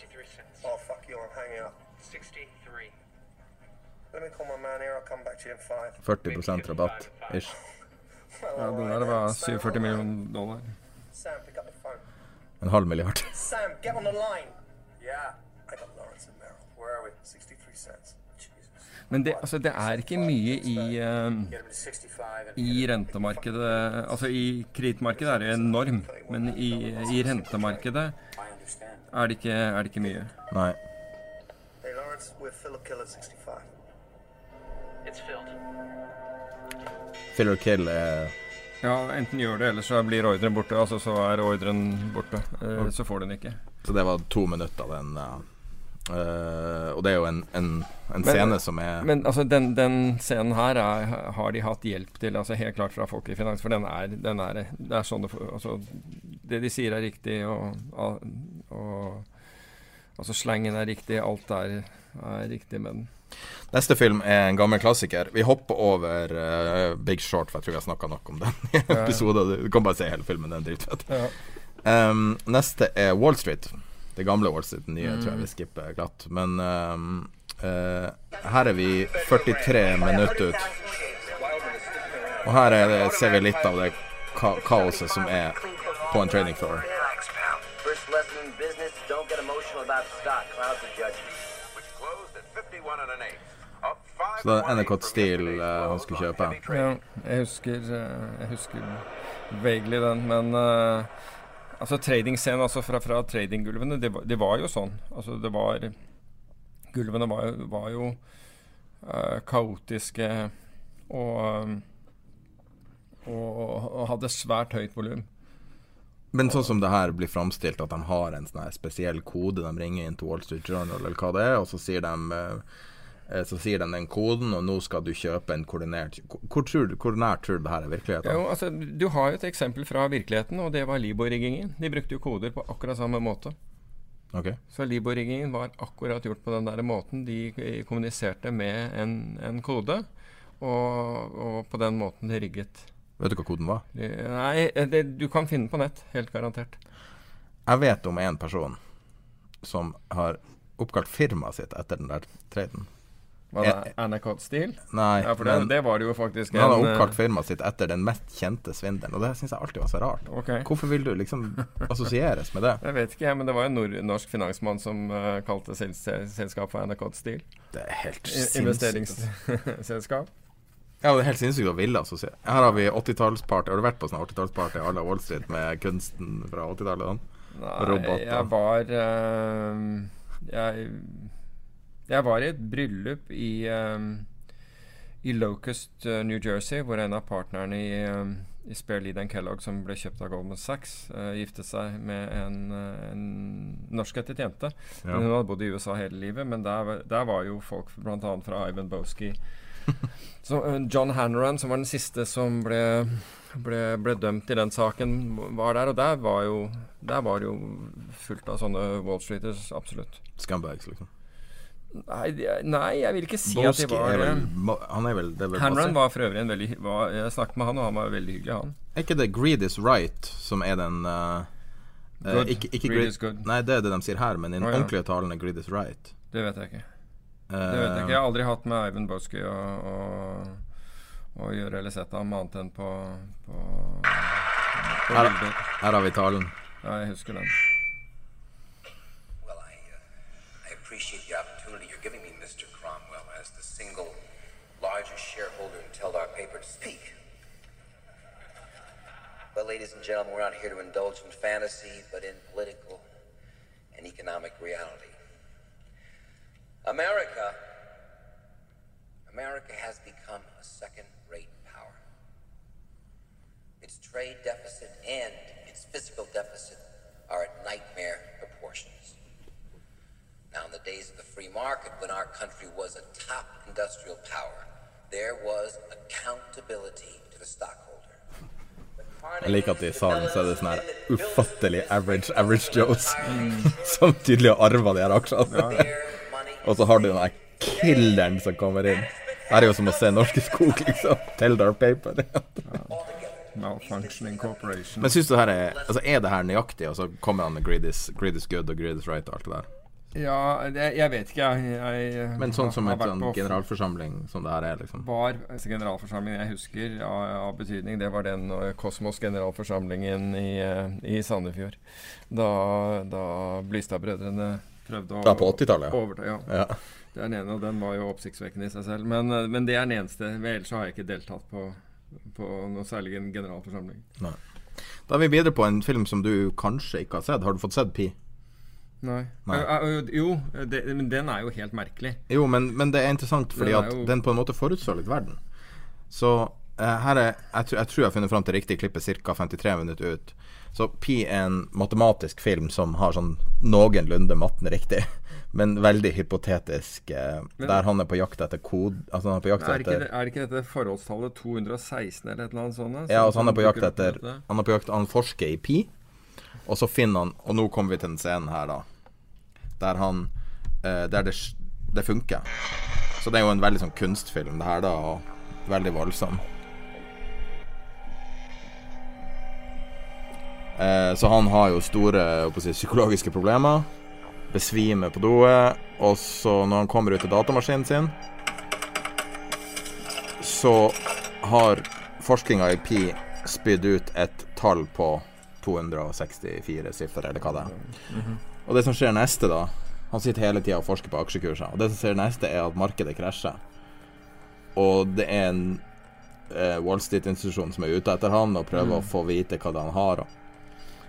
63 cents. Oh, fuck you, I'm hanging up. 63. Let me call my man here, I'll come back to you in five. 40% rabatt ish. *laughs* Ja, det der var 47 millioner dollar. Sam, pick up the phone. En halv milliard. *laughs* Sam, get on the line. Yeah. I got Lawrence and Merrill. Where are we? 63 cents. Men det, altså, det er ikke mye i, Get him to 65 and i rentemarkedet Altså i kredittmarkedet er det enorm, men i, i rentemarkedet er det, ikke, er det ikke mye. Nei. Hey, Lawrence, we're fill a kill at 65. It's filled. Fill or kill er Ja, enten gjør det, eller så blir ordren borte. Altså så er ordren borte. Eh, så får du den ikke. Så det var to minutter, den uh, uh, Og det er jo en, en, en Men- scene som er Men altså, den, den scenen her er, har de hatt hjelp til, altså helt klart fra folk i finans. For den er, den er Det er sånn det Altså, det de sier er riktig, og, og, Altså, slengen er riktig, alt er, er riktig med den. Neste film er en gammel klassiker. Vi hopper over uh, Big Short, for jeg tror jeg snakka nok om den i episoden. Du kan bare se hele filmen, den er dritfett. Ja. Um, neste er Wall Street. Det gamle Wall Street. Nye Mm. tror jeg vi skipper glatt. Men um, uh, her er vi 43 minutter ut. Og her er det, ser vi litt av det ka kaoset som er på en trading floor. Så det er Endicott Steel uh, han skulle kjøpe. Ja, jeg husker, eh, jeg husker vaguely den, men eh, altså trading-scenen altså fra, fra trading-gulvene, det, det var jo sånn. Altså det var Gulvene var, var jo uh, kaotiske og, og, og hadde svært høyt volum. Men sånn som det her blir framstilt, at de har en sånn spesiell kode de ringer inn til Wall Street Journal, eller hva det er, og så sier de eh, eh, så sier den den koden, og nå skal du kjøpe en koordinert Hvor, tror hvor nært tror du det her er virkeligheten? Jo, altså, du har jo et eksempel fra virkeligheten, og det var Libor-riggingen. De brukte jo koder på akkurat samme måte. Okay. Så Libor-riggingen var akkurat gjort på den der måten. De eh, kommuniserte med en, en kode, og, og på den måten de rigget. Vet du hva koden var? Nei, eh, det, du kan finne den på nett. Helt garantert. Jeg vet om en person som har oppkalt firmaet sitt etter den der traden. Var det Anacott Steel? Nei, Ja, for det, men- det var det jo faktisk Men han har eh, oppkalt firmaet sitt etter den mest kjente svindelen, og det syns jeg alltid var så rart. Okay. Hvorfor vil du liksom assosieres med det? *laughs* Jeg vet ikke, men det var en nord norsk finansmann som uh, kalte sel selskapet for Anacott Steel. Det er helt sinnssykt. Investeringsselskap. Ja, det er helt sinnssykt å ville assosiere. Her har vi 80-tallsparty. Har du vært på sånn 80-tallsparty à la Wall Street med kunsten fra 80-tallet? Nei, Roboter. jeg var uh, jeg, jeg var i et bryllup i um, I Locust, uh, New Jersey, hvor en av partnerne i, um, i Spare Lead Kellogg, som ble kjøpt av Goldman Sachs, uh, giftet seg med en, uh, en norskættet jente. Ja. Hun hadde bodd i USA hele livet, men der, der var jo folk bl.a. fra Ivan Boski. *laughs* Så, uh, John Hanran, som var den siste som ble, ble, ble dømt i den saken, var der. Og der var jo Der var jo fullt av sånne Wall Streeters, absolutt. Scumbags, liksom. Nei, nei, jeg vil ikke si at Boski de var er vel det. Han er vel, det vel Hanran var for øvrig en veldig var, Jeg snakket med han, og han var veldig hyggelig, han. Er ikke det 'greed is right' som er den uh, Good. ikke, ikke Greed greed, is good. Nei, det er det de sier her, men i den oh, ja. ordentlige talen er 'greed is right'. Det vet jeg ikke. Eh, Det vet jeg ikke. Jeg har aldri hatt med Ivan Bosky å, å, å gjøre eller sett ham annet enn på, på, på her, her har vi talen. Ja, jeg husker den. Well, I, uh, I speak. Well, ladies and gentlemen, we're not here to indulge in fantasy, but in political and economic reality. America, America has become a second-rate power. Its trade deficit and its fiscal deficit are at nightmare proportions. Now, in the days of the free market when our country was a top industrial power, there was accountability to the stockholder. Jeg liker at i salen så er det sånn her ufattelig average average Joes *laughs* som tydelig har arva de her aksjene. Og så har du den der killeren som kommer inn. Det er jo som å se Norske Skog, liksom. Teldar Paper. Malfunctioning Corporation. Men syns du det her er Altså, er det her nøyaktig, og så kommer han med greed is, greed is good og greed is right og alt det der? Ja, det, jeg vet ikke, jeg. jeg Men sånn som en sånn generalforsamling som det her er, liksom? Var altså, generalforsamlingen jeg husker av, av betydning, det var den uh, Kosmos generalforsamlingen i, uh, i Sandefjord. Da, da Blystad-brødrene prøvde å Da på 80-tallet, ja. Ja. Det er den ene, og den var jo oppsiktsvekkende i seg selv. Men, uh, men det er den eneste. Ellers så har jeg ikke deltatt på, på noe særlig en generalforsamling. Nei. Da er vi videre på en film som du kanskje ikke har sett. Har du fått sett Pi? Nei. Nei. Uh, uh, jo, det, men den er jo helt merkelig. Jo, men, men det er interessant fordi Den er at den på en måte forutså litt verden. Så uh, her er jeg, tror- jeg tror jeg har funnet fram til riktig klippet ca. 53 minutter ut. Så Pi er en matematisk film som har sånn noenlunde matten riktig, *laughs* men veldig hypotetisk. Eh, Men- der han er på jakt etter kode Altså han er på jakt Er ikke, etter det, er ikke dette forholdstallet 216 eller et eller annet sånt? Ja, altså han er på jakt etter? Han er på jakt Han forsker i pi, og så finner han Og nå kommer vi til den scenen her, da. Der han eh, Der det, det funker. Så det er jo en veldig sånn kunstfilm, det her, da. Og veldig voldsom. Eh, så han har jo store si, psykologiske problemer. Besvimer på doet. Og så, når han kommer ut til datamaskinen sin, så har forskninga i Pi spydd ut et tall på 264 siffer, eller hva det er. Og det som skjer neste, da Han sitter hele tida og forsker på aksjekurser. Og det som skjer neste, er at markedet krasjer. Og det er en eh, Wall Street-institusjon som er ute etter han og prøver Mm. å få vite hva det han har. Og.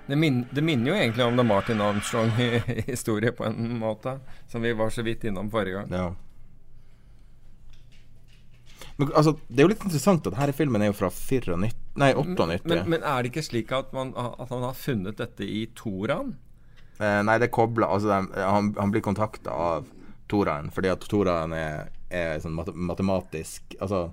Det, min, det minner jo egentlig om det Martin Armstrong-historie *laughs* på en måte. Som vi var så vidt innom forrige gang. Ja. Men altså, det er jo litt interessant at denne filmen er jo fra 94 Nei, 98. Men, men er det ikke slik at man, at han har funnet dette i Toraen? Eh, nei, det er kobla altså, han, han blir kontakta av Toraen, fordi at Toraen er, er sånn mat matematisk Altså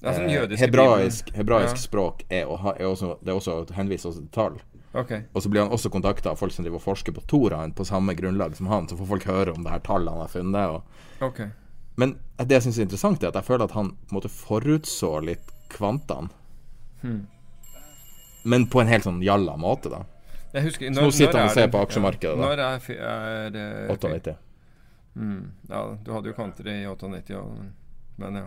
sånn hebraisk, hebraisk Ja. språk er, er også, Det er også henviser også til tall. Okay. Og så blir han også kontakta av folk som driver og forsker på Toraen på samme grunnlag som han. Så får folk høre om det her tallet han har funnet. Og, Okay. men det jeg syns er interessant, er at jeg føler at han på en måte forutså litt kvantene. Hmm. Men på en helt sånn jalla måte, da. Jeg husker, så nå sitter han er og ser på aksjemarkedet, ja. Når er, fi- er eh, 98. Mm, ja, du hadde jo kvanter i 98, ja, men, men ja.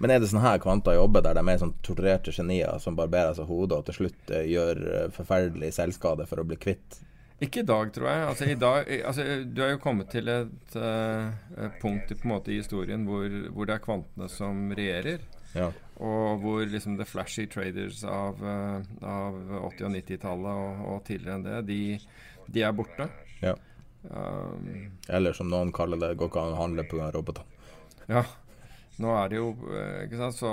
Men er det sånne her kvanter jobber der de er sånn torturerte genier som barberer seg hodet og til slutt eh, gjør eh, forferdelig selvskade for å bli kvitt? Ikke i dag, tror jeg. Altså, i dag, altså, du er jo kommet til et uh, punkt i, på en måte, i historien hvor, hvor det er kvantene som regjerer. Ja. Og hvor liksom the flashy traders av, eh, av 80- og 90-tallet og, og tidligere enn det, de, de er borte. Ja. Um, Eller som noen kaller det, går ikke an å handle pga. roboter. Ja. Nå er det jo eh, Ikke sant, så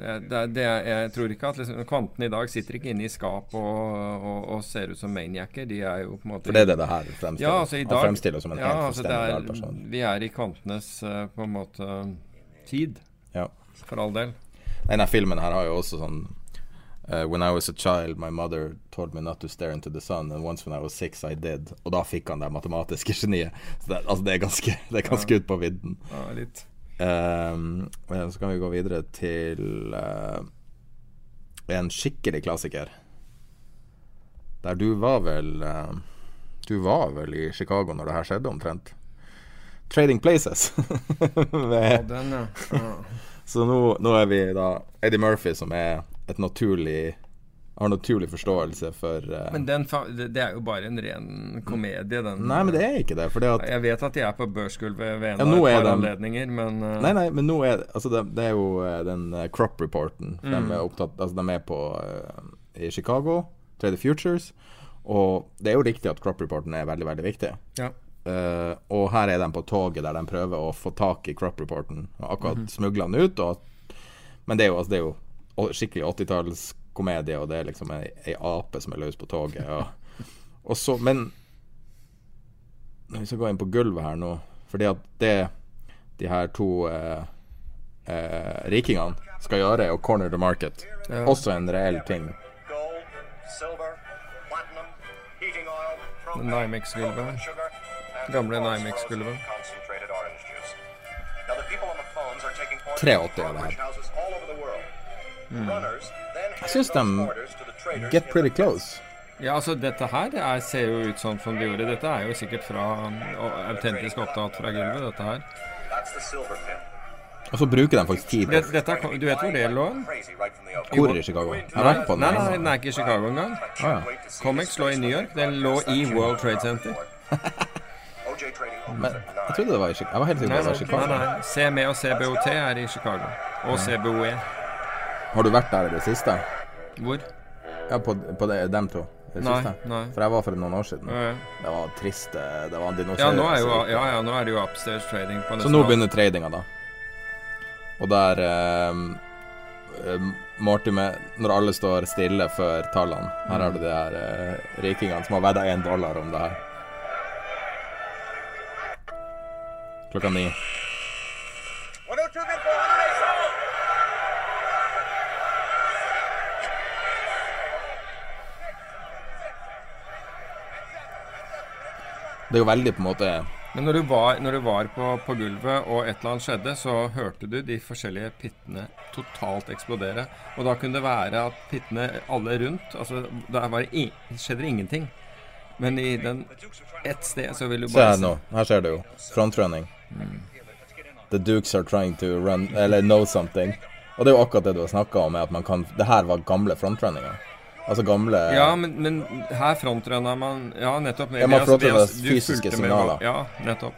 eh, det, det, Jeg tror ikke at liksom, Kvantene i dag sitter ikke inne i skap og, og, og ser ut som maniacer. De er jo på en måte For det er det det her fremstiller. Ja, altså i dag, fremstiller som en ja, helt altså er, person. Vi er i kvantenes på en måte tid. Ja. For all del. Denne filmen her har jo også sånn uh, When I was a child, my mother told me not to stare into the sun, and once when I was six, I did. Og da fikk han det matematiske *laughs* geniet. Så det, altså, det er ganske, *laughs* det er ganske Ja. ut på vidden. Ja, litt. Um, men så kan vi gå videre til uh, en skikkelig klassiker. Der du var vel uh, Du var vel i Chicago når det her skjedde, omtrent? Trading Places. *laughs* Med, den, ja. Så nå, nå er vi da Eddie Murphy, som er et naturlig har naturlig forståelse for uh... Men den, det, er jo bare en ren komedie, den. Nei, men det er ikke det. At Jeg vet at de er på børsgulvet ved en Ja, av et er de- anledninger, men uh... Nei, nei, men nå er altså det, det er jo eh, den crop reporten. Mm. De er opptatt Altså, de er på uh, i Chicago, Trade Futures. Og det er jo riktig at crop reporten er veldig, veldig viktig. Ja. Eh, og her er de på toget der de prøver å få tak i crop reporten. Og akkurat Mhm. smugla den ut. Og, men det er jo, altså, det er jo skikkelig 80-tallskomedie, og det er liksom ei, ei ape som er løs på toget. Og, *laughs* og så, men vi skal gå inn på gulvet her nå Fordi at det de her to eh, eh, rikingene skal gjøre, er å corner the market. Ja. Også en reell ting. Nymex-gulvet. Gamle Nymex-gulvet. 83 er det her. Jeg syns de get pretty close. Ja, altså dette her er, ser jo ut sånn som de gjorde. Dette er jo sikkert fra og autentisk opptatt fra gulvet, dette her. Og så bruker de faktisk tid på Det, du vet hvor det lå? Hvor i Chicago? Jeg har vært på den. Nei, nei, den er ikke i Chicago engang. Ah, ja. Comics lå i New York. Den lå i World Trade Center. *laughs* Men jeg trodde det var i Chicago. Jeg var helt sikker på det var Chicago. nei, nei. CME og CBOT er i Chicago. Og CBOE. Har du vært der i det siste? Hvor? Ja, på, på det, dem to? Det Nei, siste? nei. For jeg var for noen år siden. Ja, ja. Det var trist. Det det var dinosaurer. Ja, nå er jo, ja, ja, nå er det jo upstairs trading på Så nå begynner tradinga, da. Og der eh, eh, Mortimer Når alle står stille før tallene Her har du de her eh, rikingene som har vedda én dollar om det her. Klokka ni. Det er jo veldig på en måte Men når du var, når du var på, på gulvet og et eller annet skjedde, så hørte du de forskjellige pittene totalt eksplodere. Og da kunne det være at pittene alle rundt Altså, der var det skjedde ingenting. Men i den ett sted så vil du bare Se her nå. Her ser du jo. Frontrunning. The Dukes are trying to run Eller know something. Og det er jo akkurat det du har snakka om, at man kan Det her var gamle frontrunninger. Altså gamle Ja, men, men her frontrunna man Ja, nettopp. Ja, man ved å- ved å- frontrunner du fysiske signaler. med-. Ja, nettopp.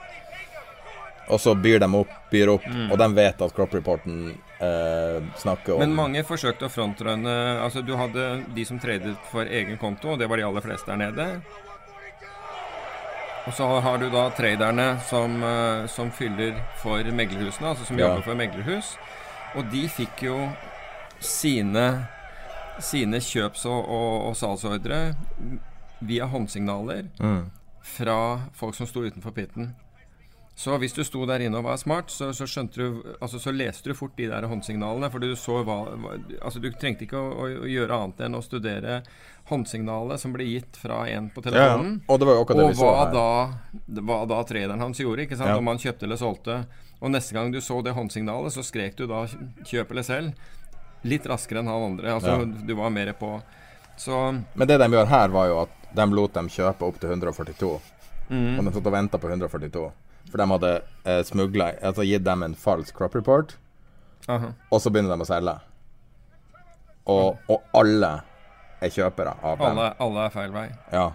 Og så byr de opp, byr opp, Mm. og de vet at crop reporten eh, snakker om Men mange forsøkte å frontrunne Altså, du hadde de som tradet for egen konto, og det var de aller fleste der nede. Og så har du da traderne som, eh, som fyller for meglerhusene, altså som Ja. jobber for meglerhus. Og de fikk jo sine, sine kjøps- og, og, og salgsordre via håndsignaler Mm. fra folk som sto utenfor pitten. Så hvis du sto der inne og var smart, så, så du Altså så leste du fort de der håndsignalene, for du så hva, Altså du trengte ikke å, å, å gjøre annet enn å studere håndsignalet som ble gitt fra en på telefonen. Ja, og og hva da, hva da traderen hans gjorde, ikke sant? Ja. om han kjøpte eller solgte. Og neste gang du så det håndsignalet, så skrek du da 'kjøp eller selg'. Litt raskere enn han andre. Altså Ja. du var mer på. Så Men det de gjør her, var jo at de lot dem kjøpe opp til 142. Mm. Og de satt og venta på 142. For de hadde eh, smugla Altså gitt dem en falsk crop report, Aha. og så begynner de å selge. Og, og alle er kjøpere av dem. alle, alle er feil vei. Ja.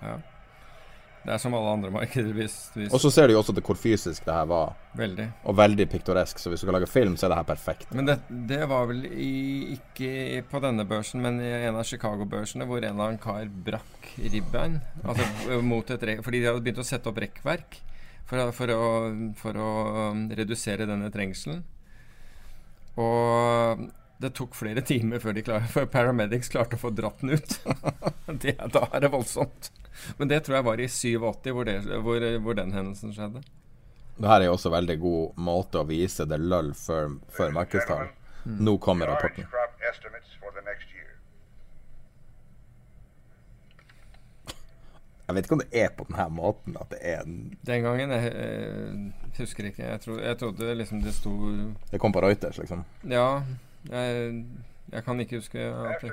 Det er som alle andre markeder. Hvis, hvis Og så ser du jo også til hvor fysisk det her var. Veldig. Og veldig piktoresk. Så hvis du skal lage film, så er det her perfekt. Men det, det var vel i, ikke på denne børsen, men i en av Chicago-børsene hvor en eller annen kar brakk ribbein. Altså mot et re Fordi de hadde begynt å sette opp rekkverk for, å- for, å, for å um, redusere denne trengselen. Og det tok flere *laughs* timer før, de klar, før paramedics klarte å få dratt den ut. *laughs* det, da er det voldsomt. Men det tror jeg var i 87 hvor, det, hvor, hvor den hendelsen skjedde. Det her er jo også veldig god måte å vise det løll før, før markedstall. Nå kommer rapporten. crop estimates for the next year. Jeg vet ikke om det er på denne måten at det er en Den gangen Jeg jeg husker ikke. Jeg, tro, jeg trodde liksom det sto Det kom på Reuters, liksom. Ja. Jeg, jeg kan ikke huske at det,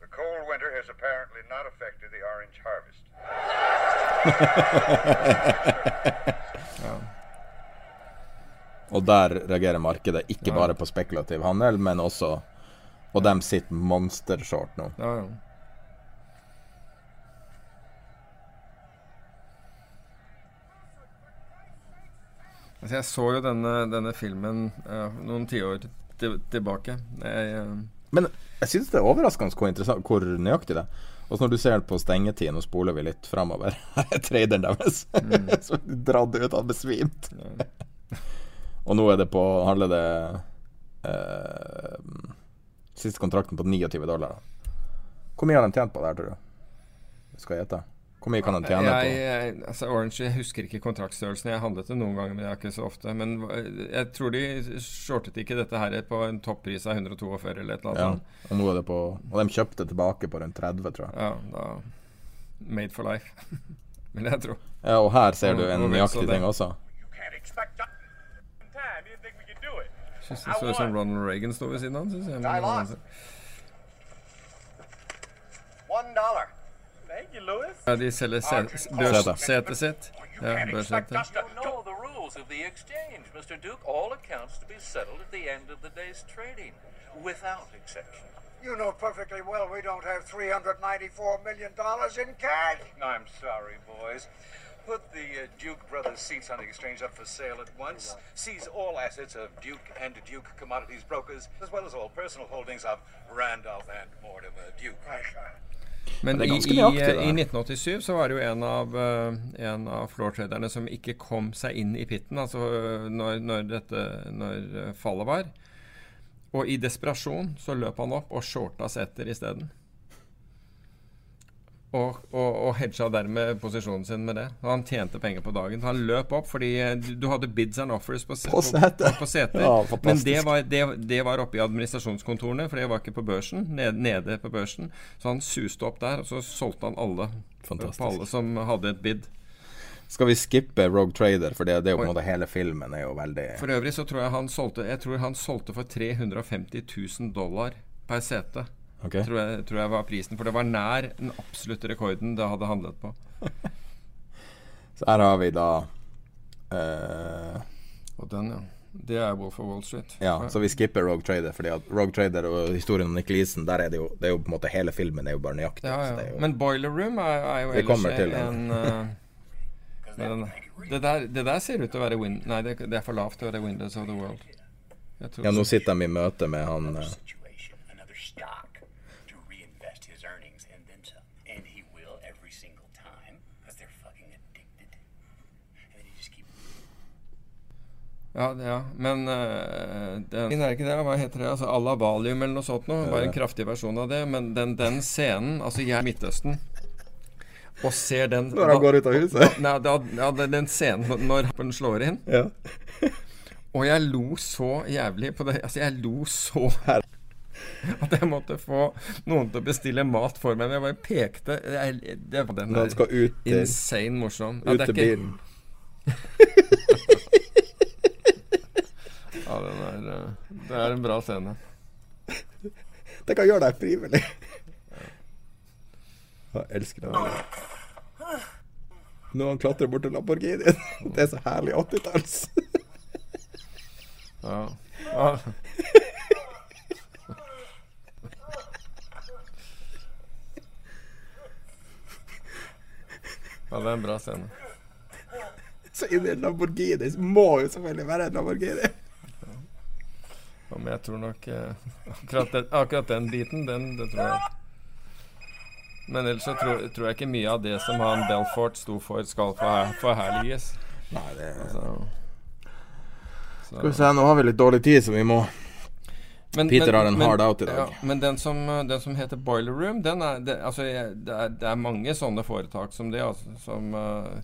the cold winter has apparently not affected the orange harvest. *laughs* Og der reagerer markedet ikke bare på spekulativ handel, men også Og dem sitter monstershort nå. Ja, ja. Altså, jeg så jo denne, denne filmen uh, noen tiår til, tilbake. Jeg, uh... Men jeg syns det er overraskende hvor, hvor nøyaktig det er. Og når du ser på stengetid, nå spoler vi litt framover *laughs* er traderen deres Mm. *laughs* som dratt ut, han besvimt. Og nå er det på handler det eh, Siste kontrakten på 29 dollar. Hvor mye har de tjent på det her, tror du? Skal jeg gjette. Hvor mye kan de tjene jeg, på jeg, altså Orange, jeg husker ikke kontraktstørrelsen. Jeg handlet det noen ganger, men det er ikke så ofte. Men jeg tror de shortet ikke dette her på en toppris av 142 eller et eller annet. ja. Og nå er det på Og de kjøpte tilbake på rundt 30, tror jeg. Ja, da Made for life, *laughs* vil jeg tro. Ja, og her ser du en nøyaktig ting også. Synes det så ut som Ronald Reagan sto ved siden av han. synes jeg. I Men, lost. One dollar. Thank you, Louis. ja, de selger ah, se- børssetet sitt. Ja, børssetet. Know the rules of the exchange, Mr. Duke. All accounts to be settled at the end of the day's trading, without exception. You know perfectly well we don't have $394 million in cash. I'm sorry, boys. Put the uh, Duke Brothers seats on the exchange up for sale at once. Seize all assets of Duke and Duke Commodities Brokers, as well as all personal holdings of Randolph and Mortimer Duke. Men i, nøyaktig, i, i 1987 så var det jo en av, uh, en av floor-traderne som ikke kom seg inn i pitten, altså øh, når, når, dette, når øh, fallet var. Og i desperasjon så løp han opp og shorta seter isteden. Og, og, og hedga dermed posisjonen sin med det. Og han tjente penger på dagen. Han løp opp fordi eh, du, hadde bids and offers på, se- På. På, på seter. Ja, Men det var, det, det var oppe i administrasjonskontorene, for det var ikke på børsen. Nede, nede på børsen. Så han suste opp der, og så solgte han alle. Fantastisk. På alle som hadde et bid. Skal vi skippe Rogue Trader, for det, det er jo på en måte hele filmen er jo veldig For øvrig så tror jeg han solgte Jeg tror han solgte for 350 000 dollar per sete. Ok. Tror, jeg, tror jeg var prisen. For det var nær den absolutte rekorden det hadde handlet på. *laughs* Så her har vi da uh, Og den, ja. Det er Wolf of Wall Street. Ja, så vi skipper Rogue Trader, fordi at Rogue Trader og historien om Nick Leeson, der er det jo Det er jo på en måte hele filmen er jo bare nøyaktig. Ja, så det ja. jo- Men Boiler Room er, er jo ellers en eh, den, det, der, det der ser ut til å være win... Nei, det, det er for lavt til å være Windows of the World. Ja, nå sitter de i møte med han eh, Ja, ja. men uh, den er ikke det, hva heter det? Altså, Alabalium eller noe sånt noe. Bare en kraftig versjon av det. Men den, den scenen Altså, jeg er i Midtøsten og ser den Når han går ut av huset? Nei, da, ja, den- den scenen når- den slår inn. Ja. Og jeg lo så jævlig på det. Altså, jeg lo så at jeg måtte få noen til å bestille mat for meg. Men jeg bare pekte jeg, det, var den der ut Insane morsom. ut er til bilen. *laughs* den er eh, Det er en bra scene. Det kan gjøre deg frivillig. Jeg elsker det. Når han klatrer bort til Lamborghinien. Det er så herlig 80-talls. Ja. ja. Ja, det er en bra scene. Så inni en Lamborghini må jo selvfølgelig være en Lamborghini. Ja, men jeg tror nok eh, *laughs* akkurat, den, akkurat den biten, den, det tror jeg. Men ellers så tror, tror jeg ikke mye av det som han Belfort sto for, skal forher- forherliges. Nei, det altså, så- Skal vi se, nå har vi litt dårlig tid, så vi må Men- Peter men- har en men- hard out i dag. Ja, men den som, den som heter Boiler Room, den er, det, altså, det, er, det er mange sånne foretak som det. Altså, som uh,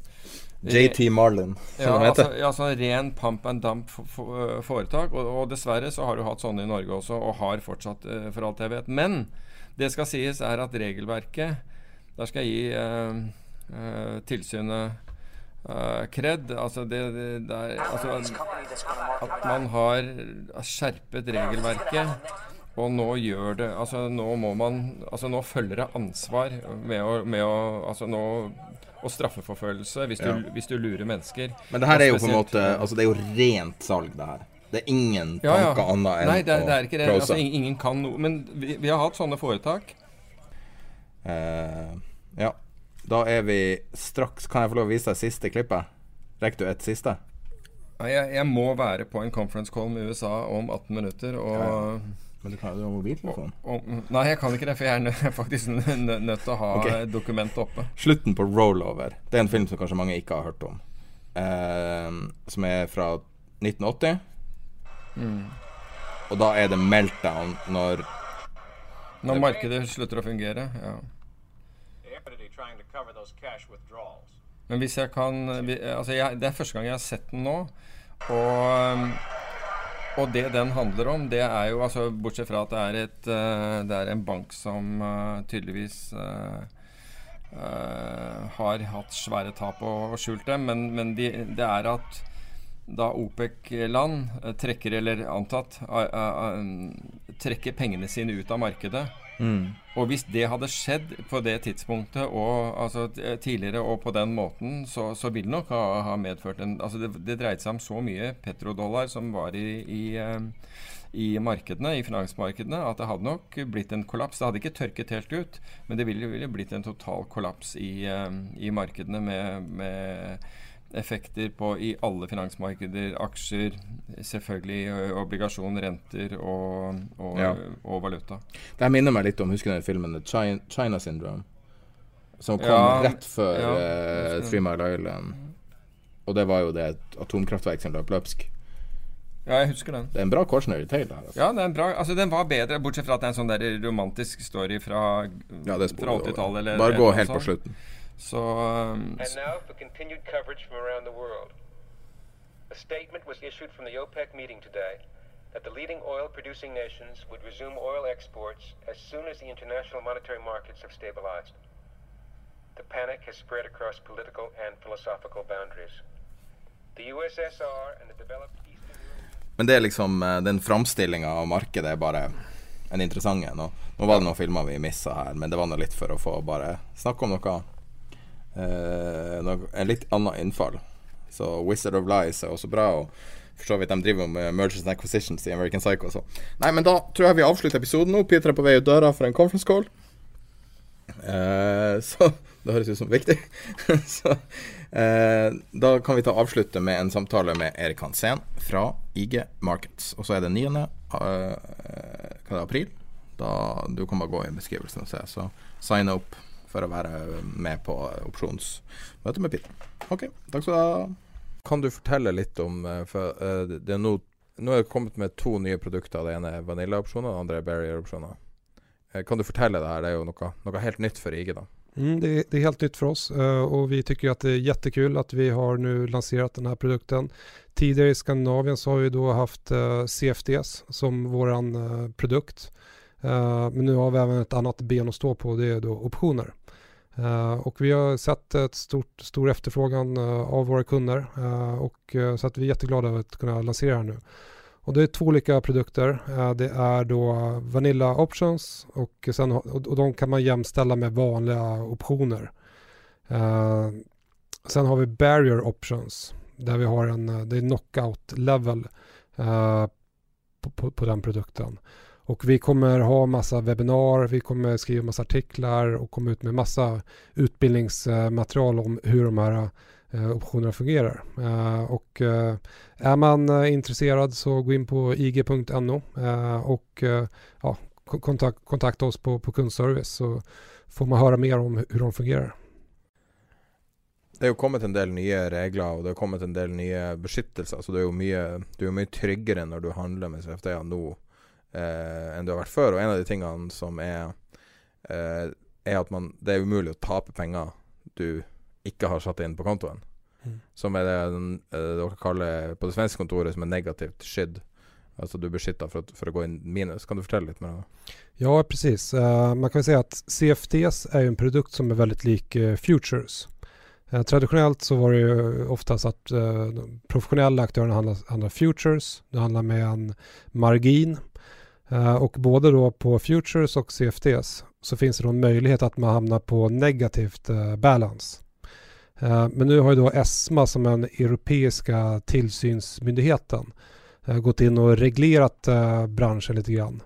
JT Marlin, som ja, han heter. Altså, ja, sånn ren pump and dump for, for, uh, foretak. Og, og dessverre så har du hatt sånne i Norge også, og har fortsatt, uh, for alt jeg vet. Men det skal sies er at regelverket Der skal jeg gi uh, uh, tilsynet uh, kred. Altså det, det, det er altså, At man har skjerpet regelverket. Og nå gjør det Altså nå må man Altså nå følger det ansvar med å, med å Altså nå og straffeforfølgelse hvis, Ja. du, hvis du lurer mennesker. Men det her er jo på en måte Altså det er jo rent salg, det her. Det er ingen Ja, ja. tanker annet enn Nei, det, er- det er ikke det. Altså, ingen, kan noe. Men vi, vi har hatt sånne foretak. Uh, ja. Da er vi straks Kan jeg få lov å vise deg siste klippet? Rekker du et siste? Jeg, jeg må være på en conference call med USA om 18 minutter. Og, Ja, ja. Men du kan jo ha mobiltelefon. og, nei, jeg kan ikke det, for jeg er nø, *laughs* faktisk nø, nø, nødt til å ha okay. dokumentet oppe. Slutten på Rollover. Det er en film som kanskje mange ikke har hørt om. Eh, som er fra 1980. Mm. Og da er det meltdown når Når markedet slutter å fungere, ja. Men hvis jeg kan altså jeg, Det er første gang jeg har sett den nå. Og, og det den handler om, det er jo altså Bortsett fra at det er, et, det er en bank som uh, tydeligvis uh, har hatt svære tap og skjult dem, men, men de, det er at da OPEC-land trekker, eller antatt, trekker pengene sine ut av markedet, Mm. Og hvis det hadde skjedd på det tidspunktet og altså, tidligere og på den måten, så, så ville det nok ha, ha, medført en altså det, det dreide seg om så mye petrodollar som var i, i, eh, i, markedene, i finansmarkedene, at det hadde nok blitt en kollaps. Det hadde ikke tørket helt ut, men det ville, ville blitt en total kollaps i, eh, i markedene med, med effekter på i alle finansmarkeder. Aksjer, selvfølgelig obligasjon, renter og, og, ja. og, valuta. Det minner meg litt om husker du filmen China, China Syndrome? Som kom ja, rett før ja, uh, Three Mile Island. Og det var jo det atomkraftverk som løp løpsk. Ja, jeg husker den. Det er en bra cautionary tale. Der, altså. Ja, den, bra, altså, den var bedre, bortsett fra at det er en sånn der romantisk story fra, ja, fra 80-tallet. Bare gå helt på slutten. Så um, And now for continued coverage from around the world. A statement was issued from the OPEC meeting today that the leading oil producing nations would resume oil exports as soon as the international monetary markets have stabilized. The panic has spread across political and philosophical boundaries. The USSR and the developed Eastern Men det er liksom eh, den framstillinga av markedet er bare en interessant en. Nå, nå var det noen filmer vi missa her, men det var nå litt for å få bare snakke om noe eh, en litt annet innfall. Så Wizard of Lies er også bra. Og for så vidt de driver med mergers and acquisitions i American Psycho. Så. Nei, men da tror jeg vi avslutter episoden nå. Peter er på vei ut døra for en conference call. Uh, så *laughs* det høres ut som viktig. *laughs* så uh, da kan vi ta avslutte med en samtale med Erik Hansen fra IG Markets. Og så er det 9. Uh, hva er det, april. Da Du kan bare gå i beskrivelsen og se. Så sign up for å være med på opsjonsmøte med Peter. Ok, takk skal du ha. Kan du fortelle litt om eh, For uh, det er nå, nå er det kommet med to nye produkter. Det ene er Vanilla-opsjoner, det andre er barrier-opsjoner. Uh, kan du fortelle det her? Det er jo noe, noe helt nytt for IG, da. Mm, det, det, är helt nytt för oss uh, och vi tycker att det är jättekul att vi har nu lanserat den här produkten. Tidigare i Skandinavien så har vi då haft uh, CFDs som våran uh, produkt. men nu har vi även ett annat ben att stå på, det är då optioner. Uh, och vi har sett ett stort, stor efterfrågan uh, av våra kunder uh, och så att vi är jätteglada över att kunna lansera här nu. Och det är två olika produkter. det är då Vanilla Options och, sen, och de kan man jämställa med vanliga optioner. sen har vi Barrier Options där vi har en, det är knockout level på, på, på den produkten. Och vi kommer ha massa webbinar, vi kommer skriva massa artiklar och komma ut med massa utbildningsmaterial om hur de här eh, optionerna fungerar. Eh, och eh, är man intresserad så gå in på ig.no och ja, kontakt, kontakta oss på, på kundservice så får man höra mer om hur de fungerar. Det jo kommet en del nye regler og det er kommet en del nye beskyttelser. Så det er jo mye, du mye tryggere når du handler med CFD nå enn du har vært før. Og en av de tingene som er, eh, er at man, det er umulig å tape penger du ikke har satt inn på kontoen. Mm. Som er det eh, dere kaller på det svenske kontoret som er negativt skydd. Altså du beskytter for, for å gå inn minus. Kan du fortelle litt mer om det? Ja, precis. Uh, man kan si at CFDs er en produkt som er veldig lik uh, futures. Uh, traditionellt så var det ju oftast att de professionella aktörerna handlar, handlar futures. Det handlar med en margin Eh, och både då på Futures och CFDs så finns det en möjlighet att man hamnar på negativt uh, balance. Uh, men nu har ju då ESMA som den europeiska tillsynsmyndigheten gått in och reglerat branschen lite grann.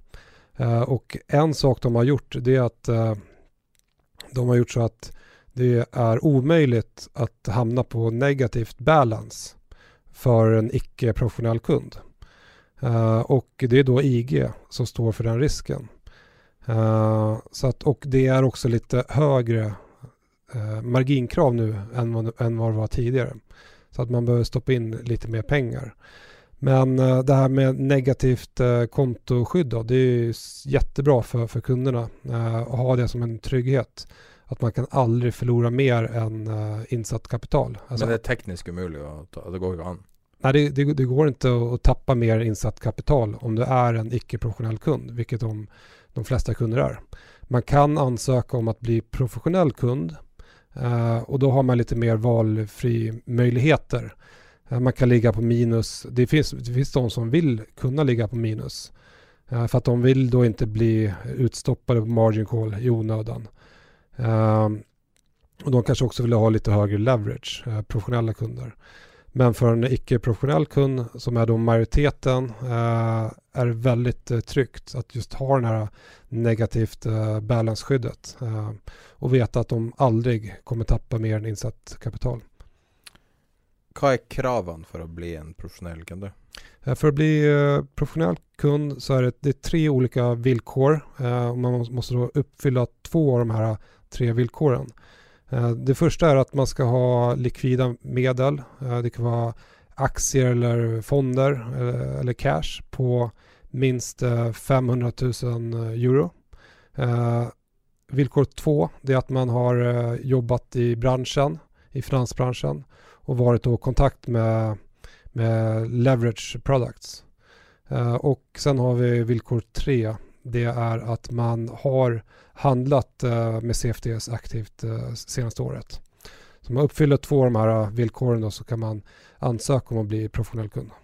och en sak de har gjort det är att de har gjort så att det är omöjligt att hamna på negativt balance för en icke-professionell kund. Uh, och det är då IG som står för den risken. Uh, så att, och det är också lite högre uh, marginkrav nu än än vad det var tidigare. Så att man behöver stoppa in lite mer pengar. Men det här med negativt kontoskydd då, det är jättebra för, för kunderna att ha det som en trygghet. Att man kan aldrig förlora mer än insatt kapital. Alltså, Men det är tekniskt omöjligt att ta, det går ju an. Nej, det, det, det, går inte att tappa mer insatt kapital om du är en icke-professionell kund, vilket de, de flesta kunder är. Man kan ansöka om att bli professionell kund eh, och då har man lite mer valfri möjligheter. Eh, man kan ligga på minus. Det finns, det finns de som vill kunna ligga på minus. Eh, för att de vill då inte bli utstoppade på margin call i onödan. Ehm, och de kanske också vill ha lite högre leverage, eh, professionella kunder. Men for en ikke-professionell kund som er då majoriteten er det veldig trygt å just ha det negativt negativt balanseskyddet. Eh, og veta at de aldri kommer tappa mer enn innsatt kapital. Hva er kraven for å bli en professionell kund? For å bli eh, professionell kund så er det, det er tre ulike villkor. Eh, man måste då uppfylla två av de här tre villkoren. Eh, det første er at man skal ha likvida medel. Det kan være aktier eller fonder eller cash på minst 500 000 euro. Vilkår två det at man har jobbat i bransjen, i finansbransjen og vært i kontakt med, med leverage products. Og så har vi vilkår tre. Det er at man har handlet uh, med CFDs aktivt uh, seneste året. Så man oppfyller två av de her villkoren så kan man ansøke om å bli professionell kund.